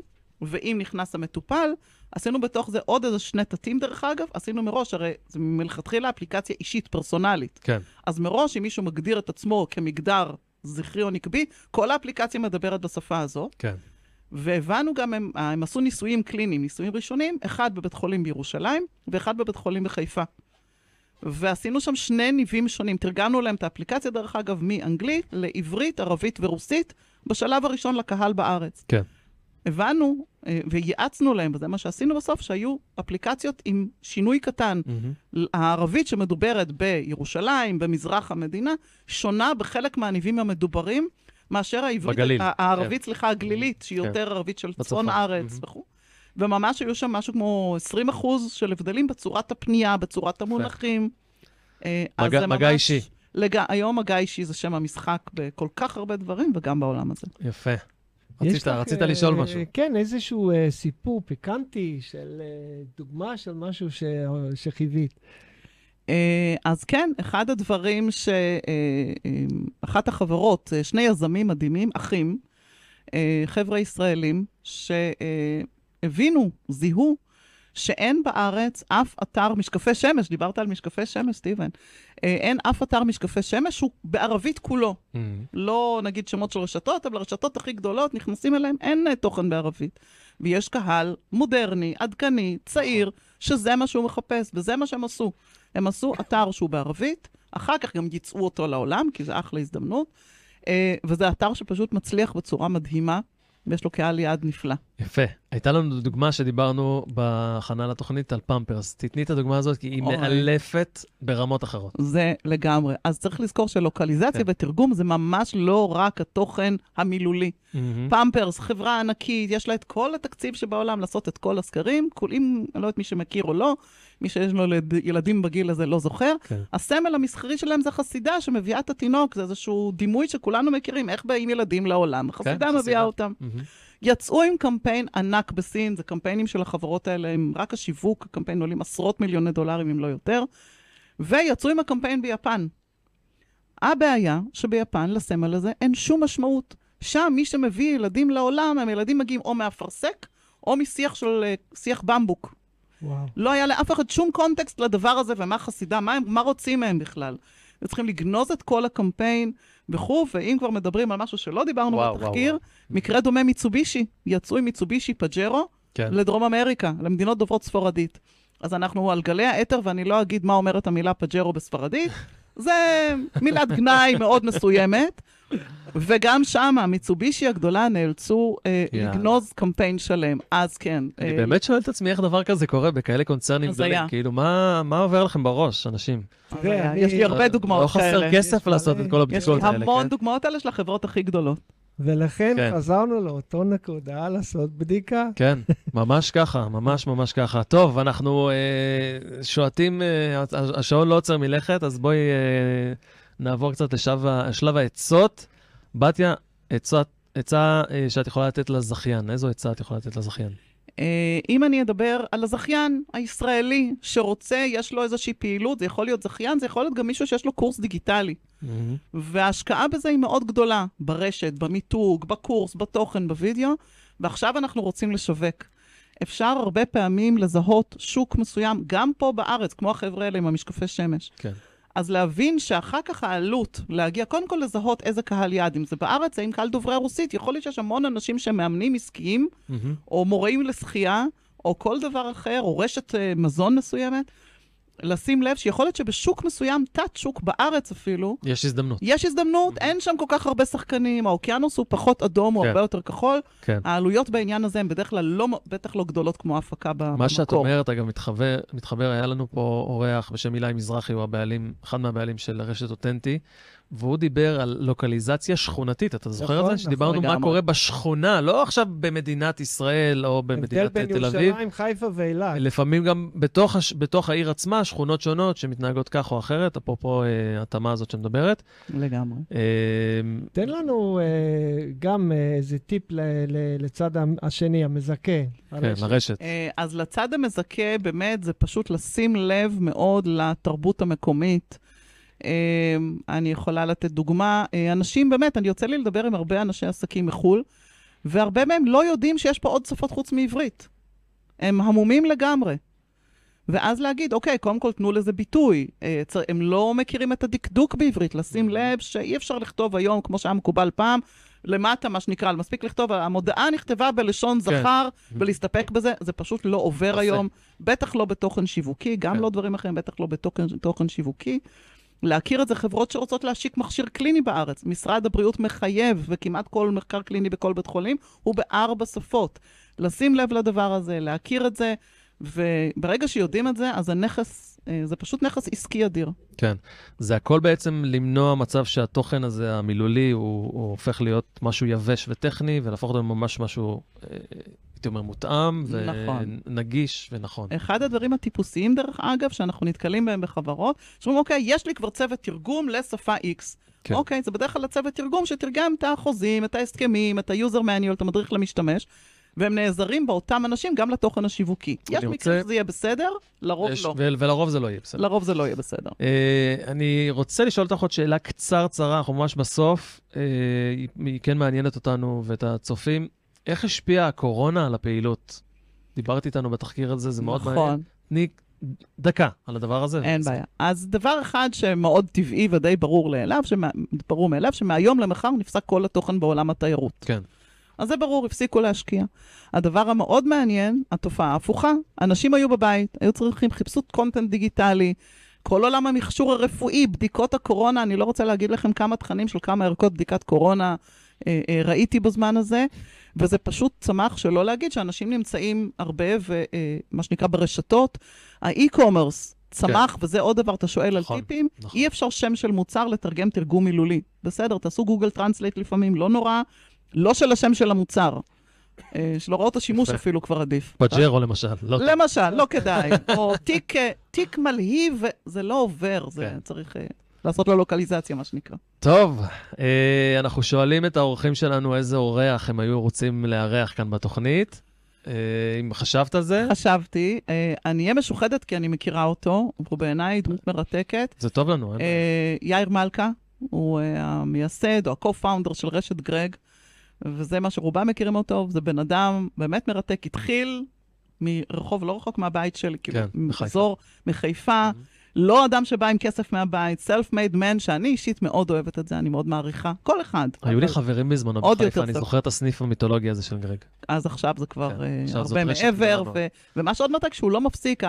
ואם נכנס המטופל, עשינו בתוך זה עוד איזה שני תתים דרך אגב, עשינו מראש, הרי זה מלכתחילה אפליקציה אישית, פרסונלית. כן. אז מראש, אם מישהו מגדיר את עצמו כמגדר זכרי או נקבי, כל האפליקציה מדברת בשפה הזאת. כן. והבנו גם, הם, הם עשו ניסויים קליניים, ניסויים ראשונים, אחד בבית חולים בירושלים ואחד בבית חולים בחיפה. ועשינו שם שני ניבים שונים. תרגמנו להם את האפליקציה, דרך אגב, מאנגלית לעברית, ערבית ורוסית, בשלב הראשון לקהל בארץ. כן. הבנו אה, וייעצנו להם, וזה מה שעשינו בסוף, שהיו אפליקציות עם שינוי קטן. מהמם. הערבית שמדוברת בירושלים, במזרח המדינה, שונה בחלק מהניבים המדוברים מאשר העברית, בגליל, הערבית, סליחה, הגלילית, שהיא כן. יותר ערבית של בצפון. צפון הארץ מהמם. וכו'. וממש היו שם משהו כמו 20 אחוז של הבדלים בצורת הפנייה, בצורת המונחים. אה, מגע- זה מגע ממש- אישי. לג... היום מגע אישי זה שם המשחק בכל כך הרבה דברים, וגם בעולם הזה. יפה. יש רצית, לך, רצית אה, לשאול משהו. כן, איזשהו אה, סיפור פיקנטי של אה, דוגמה של משהו ש- שחיווית. אה, אז כן, אחד הדברים ש... אחת החברות, שני יזמים מדהימים, אחים, אה, חבר'ה ישראלים, שהבינו, זיהו, שאין בארץ אף אתר משקפי שמש, דיברת על משקפי שמש, סטיבן, אה, אין אף אתר משקפי שמש, הוא בערבית כולו. מהמם. לא נגיד שמות של רשתות, אבל הרשתות הכי גדולות, נכנסים אליהן, אין אה, תוכן בערבית. ויש קהל מודרני, עדכני, צעיר, שזה מה שהוא מחפש, וזה מה שהם עשו. הם עשו אתר שהוא בערבית, אחר כך גם ייצאו אותו לעולם, כי זה אחלה הזדמנות, אה, וזה אתר שפשוט מצליח בצורה מדהימה, ויש לו קהל יעד נפלא. יפה. הייתה לנו דוגמה שדיברנו בהכנה לתוכנית על פמפרס. תתני את הדוגמה הזאת, כי היא אוי. מאלפת ברמות אחרות. זה לגמרי. אז צריך לזכור שלוקליזציה כן. ותרגום זה ממש לא רק התוכן המילולי. מהמם. פמפרס, חברה ענקית, יש לה את כל התקציב שבעולם לעשות את כל הסקרים. כל, אם, אני לא יודעת מי שמכיר או לא, מי שיש לו לד- ילדים בגיל הזה לא זוכר. כן. הסמל המסחרי שלהם זה חסידה שמביאה את התינוק, זה איזשהו דימוי שכולנו מכירים, איך באים ילדים לעולם. חסידה חסידה. מביאה אותם. מהמם. יצאו עם קמפיין ענק בסין, זה קמפיינים של החברות האלה, הם רק השיווק, הקמפיין עולים עשרות מיליוני דולרים, אם לא יותר, ויצאו עם הקמפיין ביפן. הבעיה שביפן לסמל הזה אין שום משמעות. שם מי שמביא ילדים לעולם, הם ילדים מגיעים או מאפרסק, או משיח של אה, שיח במבוק. וואו. לא היה לאף אחד שום קונטקסט לדבר הזה, ומה חסידה, מה, הם- מה רוצים מהם בכלל. היו צריכים לגנוז את כל הקמפיין וכו', ואם כבר מדברים על משהו שלא דיברנו וואו, בתחקיר, וואו, מקרה דומה מיצובישי, יצאו עם מיצובישי פג'רו כן. לדרום אמריקה, למדינות דוברות ספרדית. אז אנחנו על גלי האתר, ואני לא אגיד מה אומרת המילה פג'רו בספרדית, זה מילת גנאי מאוד מסוימת. וגם שם, המיצובישי הגדולה נאלצו אה, יאללה. לגנוז קמפיין שלם. אז כן. אני אה, באמת שואל את עצמי איך דבר כזה קורה בכאלה קונצרנים. גדולים. כאילו, מה מה עובר לכם בראש, אנשים? אני- יש לי הרבה לא דוגמאות חסר כאלה. כסף יש לעשות מלא. את כל יש הבדיקות לי האלה, המון כן? דוגמאות האלה של החברות הכי גדולות. ולכן כן. חזרנו לאותו נקודה לעשות בדיקה. כן, ממש ככה, ממש ממש ככה. טוב, אנחנו אה, שועטים, אה, השעון לא עוצר מלכת, אז בואי אה, נעבור קצת לשלב העצות. בתיה, עצה, עצה אה, שאת יכולה לתת לזכיין, איזו עצה את יכולה לתת לזכיין? אה, אם אני אדבר על הזכיין הישראלי שרוצה, יש לו איזושהי פעילות, זה יכול להיות זכיין, זה יכול להיות גם מישהו שיש לו קורס דיגיטלי. וההשקעה בזה היא מאוד גדולה, ברשת, במיתוג, בקורס, בתוכן, בווידאו, ועכשיו אנחנו רוצים לשווק. אפשר הרבה פעמים לזהות שוק מסוים, גם פה בארץ, כמו החבר'ה האלה עם המשקפי שמש. כן. אז להבין שאחר כך העלות להגיע, קודם כל לזהות איזה קהל יעד, אם זה בארץ, האם קהל דוברי רוסית, יכול להיות שיש המון אנשים שהם מאמנים עסקיים, מהמם. או מורים לשחייה, או כל דבר אחר, או רשת אה, מזון מסוימת, לשים לב שיכול להיות שבשוק מסוים, תת-שוק בארץ אפילו, יש הזדמנות. יש הזדמנות, אין שם כל כך הרבה שחקנים, האוקיינוס הוא פחות אדום, הוא כן. הרבה יותר כחול. כן. העלויות בעניין הזה הן בדרך כלל לא, בטח לא גדולות כמו ההפקה במקור. מה שאת אומרת, אגב, מתחבר, מתחבר, היה לנו פה אורח בשם אילי מזרחי, הוא הבעלים, אחד מהבעלים של רשת אותנטי, והוא דיבר על לוקליזציה שכונתית. אתה זוכר את נכון, זה? שדיברנו נכון, מה. קורה בשכונה, לא עכשיו במדינת ישראל או הבדל במדינת בין תל אביב. ירושלים, חיפה ואילת. לפעמים גם בתוך, הש... בתוך העיר עצמה, שכונות שונות שמתנהגות כך או אחרת, אפרופו אה, התאמה הזאת שמדברת. לגמרי. אה, תן לנו אה, גם אה, איזה טיפ ל- ל- לצד השני, המזכה. כן, הרשת. לרשת. אה, אז לצד המזכה, באמת, זה פשוט לשים לב מאוד לתרבות המקומית. אה, אני יכולה לתת דוגמה. אה, אנשים, באמת, אני יוצא לי לדבר עם הרבה אנשי עסקים מחו"ל, והרבה מהם לא יודעים שיש פה עוד שפות חוץ מעברית. הם המומים לגמרי. ואז להגיד, אוקיי, קודם כל תנו לזה ביטוי. אה, הם לא מכירים את הדקדוק בעברית, לשים לב שאי אפשר לכתוב היום, כמו שהיה מקובל פעם, למטה, מה שנקרא, מספיק לכתוב, המודעה נכתבה בלשון כן. זכר, ולהסתפק בזה, זה פשוט לא עובר יפה. היום, בטח לא בתוכן שיווקי, גם כן. לא דברים אחרים, בטח לא בתוכן תוכן שיווקי. להכיר את זה חברות שרוצות להשיק מכשיר קליני בארץ. משרד הבריאות מחייב, וכמעט כל מחקר קליני בכל בית חולים הוא בארבע שפות. לשים לב לדבר הזה, להכיר את זה, וברגע שיודעים את זה, אז הנכס, אה, זה פשוט נכס עסקי אדיר. כן. זה הכל בעצם למנוע מצב שהתוכן הזה, המילולי, הוא, הוא הופך להיות משהו יבש וטכני, ולהפוך אותו ממש משהו, אה, הייתי אומר, מותאם, נכון. ונגיש ונכון. אחד הדברים הטיפוסיים, דרך אגב, שאנחנו נתקלים בהם בחברות, שאומרים, אוקיי, יש לי כבר צוות תרגום לשפה X. כן. אוקיי, זה בדרך כלל הצוות תרגום שתרגם את החוזים, את ההסכמים, את ה-user manual, את המדריך למשתמש, והם נעזרים באותם אנשים גם לתוכן השיווקי. יש רוצה- מקרים שזה יהיה בסדר, לרוב יש- לא. ו- ולרוב זה לא יהיה בסדר. לרוב זה לא יהיה בסדר. אה, אני רוצה לשאול אותך עוד שאלה קצרצרה, אנחנו ממש בסוף, היא- היא כן מעניינת אותנו ואת הצופים. איך השפיעה הקורונה על הפעילות? דיברת איתנו בתחקיר הזה, זה מאוד מעניין. נכון, תני דקה על הדבר הזה. אין בעיה. אז דבר אחד שמאוד טבעי ודי ברור מאליו, שמה- ברור מאליו, שמהיום למחר נפסק כל התוכן בעולם התיירות. כן. אז זה ברור, הפסיקו להשקיע. הדבר המאוד מעניין, התופעה ההפוכה. אנשים היו בבית, היו צריכים, חיפשו content דיגיטלי, כל עולם המכשור הרפואי, בדיקות הקורונה, אני לא רוצה להגיד לכם כמה תכנים של כמה ערכות בדיקת קורונה ראיתי בזמן הזה, וזה פשוט צמח שלא להגיד שאנשים נמצאים הרבה, ומה שנקרא ברשתות. ה-e-commerce צמח, וזה עוד דבר, אתה שואל נכון, על טיפים, נכון. אי אפשר שם של מוצר לתרגם תרגום מילולי. בסדר, תעשו Google Translate לפעמים, לא נורא, לא של השם של המוצר. אה, של הוראות השימוש יפה. אפילו כבר עדיף. פג'רו למשל, לא. למשל, לא כדאי. או תיק, אה, תיק מלהיב, זה לא עובר, זה כן. צריך אה, לעשות לו לוקליזציה, מה שנקרא. טוב, אה, אנחנו שואלים את האורחים שלנו איזה אורח הם היו רוצים לארח כאן בתוכנית. אה, אם חשבת על זה, חשבתי, אה, אני אהיה משוחדת כי אני מכירה אותו, הוא בעיניי דמות מרתקת. זה טוב לנו, אין יאיר מלכה, הוא המייסד או ה-co-founder של רשת גרג, וזה מה שרובם מכירים אותו, זה בן אדם באמת מרתק. התחיל מרחוב לא רחוק מהבית שלי, כאילו, כן, בחיפה. מחזור מחיפה, לא אדם שבא עם כסף מהבית, self-made man, שאני אישית מאוד אוהבת את זה, אני מאוד מעריכה. כל אחד. היו לי חברים בזמנו בחיפה, אני. זוכר את הסניף המיתולוגי הזה של גרג. אז עכשיו זה כבר כן, אה, הרבה מעבר, ו- ומה שעוד מרתק, שהוא לא מפסיק,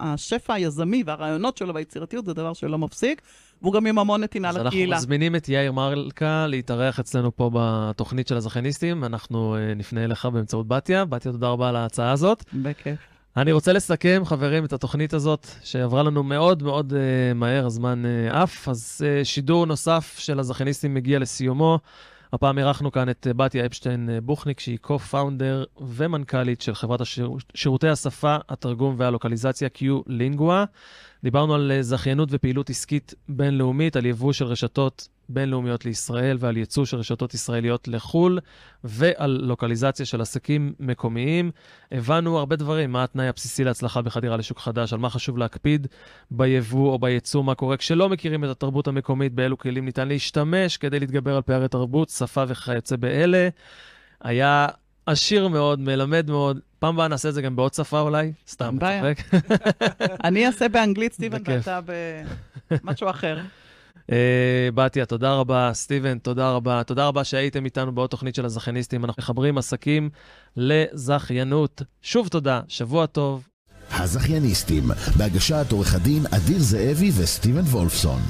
השפע היזמי והרעיונות שלו והיצירתיות זה דבר שלא מפסיק, והוא גם עם המון נתינה אז אנחנו לקהילה. מזמינים את יאיר מלכה להתארח אצלנו פה בתוכנית של הזכייניסטים. אנחנו אה, נפנה אליך באמצעות בתיה. בתיה, תודה רבה על ההצעה הזאת. בכיף. אני רוצה לסכם, חברים, את התוכנית הזאת, שעברה לנו מאוד מאוד uh, מהר, הזמן uh. אז uh, שידור נוסף של הזכייניסטים מגיע לסיומו. הפעם אירחנו כאן את בתיה אפשטיין בוכניק, שהיא co-founder ומנכ"לית של חברת השיר... שירותי השפה, התרגום והלוקליזציה Q-Lingua. דיברנו על זכיינות ופעילות עסקית בינלאומית, על יבוא של רשתות בינלאומיות לישראל ועל ייצוא של רשתות ישראליות לחו"ל, ועל לוקליזציה של עסקים מקומיים. הבנו הרבה דברים, מה התנאי הבסיסי להצלחה בחדירה לשוק חדש, על מה חשוב להקפיד ביבוא או בייצוא, מה קורה כשלא מכירים את התרבות המקומית, באילו כלים ניתן להשתמש כדי להתגבר על פערי תרבות, שפה וכיוצא באלה. היה עשיר מאוד, מלמד מאוד. פעם הבאה נעשה את זה גם בעוד שפה אולי, סתם. מצחק. אני אעשה באנגלית, סטיבן. ואתה במשהו אחר. אה, בתיה, תודה רבה. סטיבן, תודה רבה. תודה רבה שהייתם איתנו בעוד תוכנית של הזכייניסטים. אנחנו מחברים עסקים לזכיינות. שוב תודה, שבוע טוב. הזכייניסטים, בהגשת עורך הדין אדיר זאבי וסטיבן וולפסון.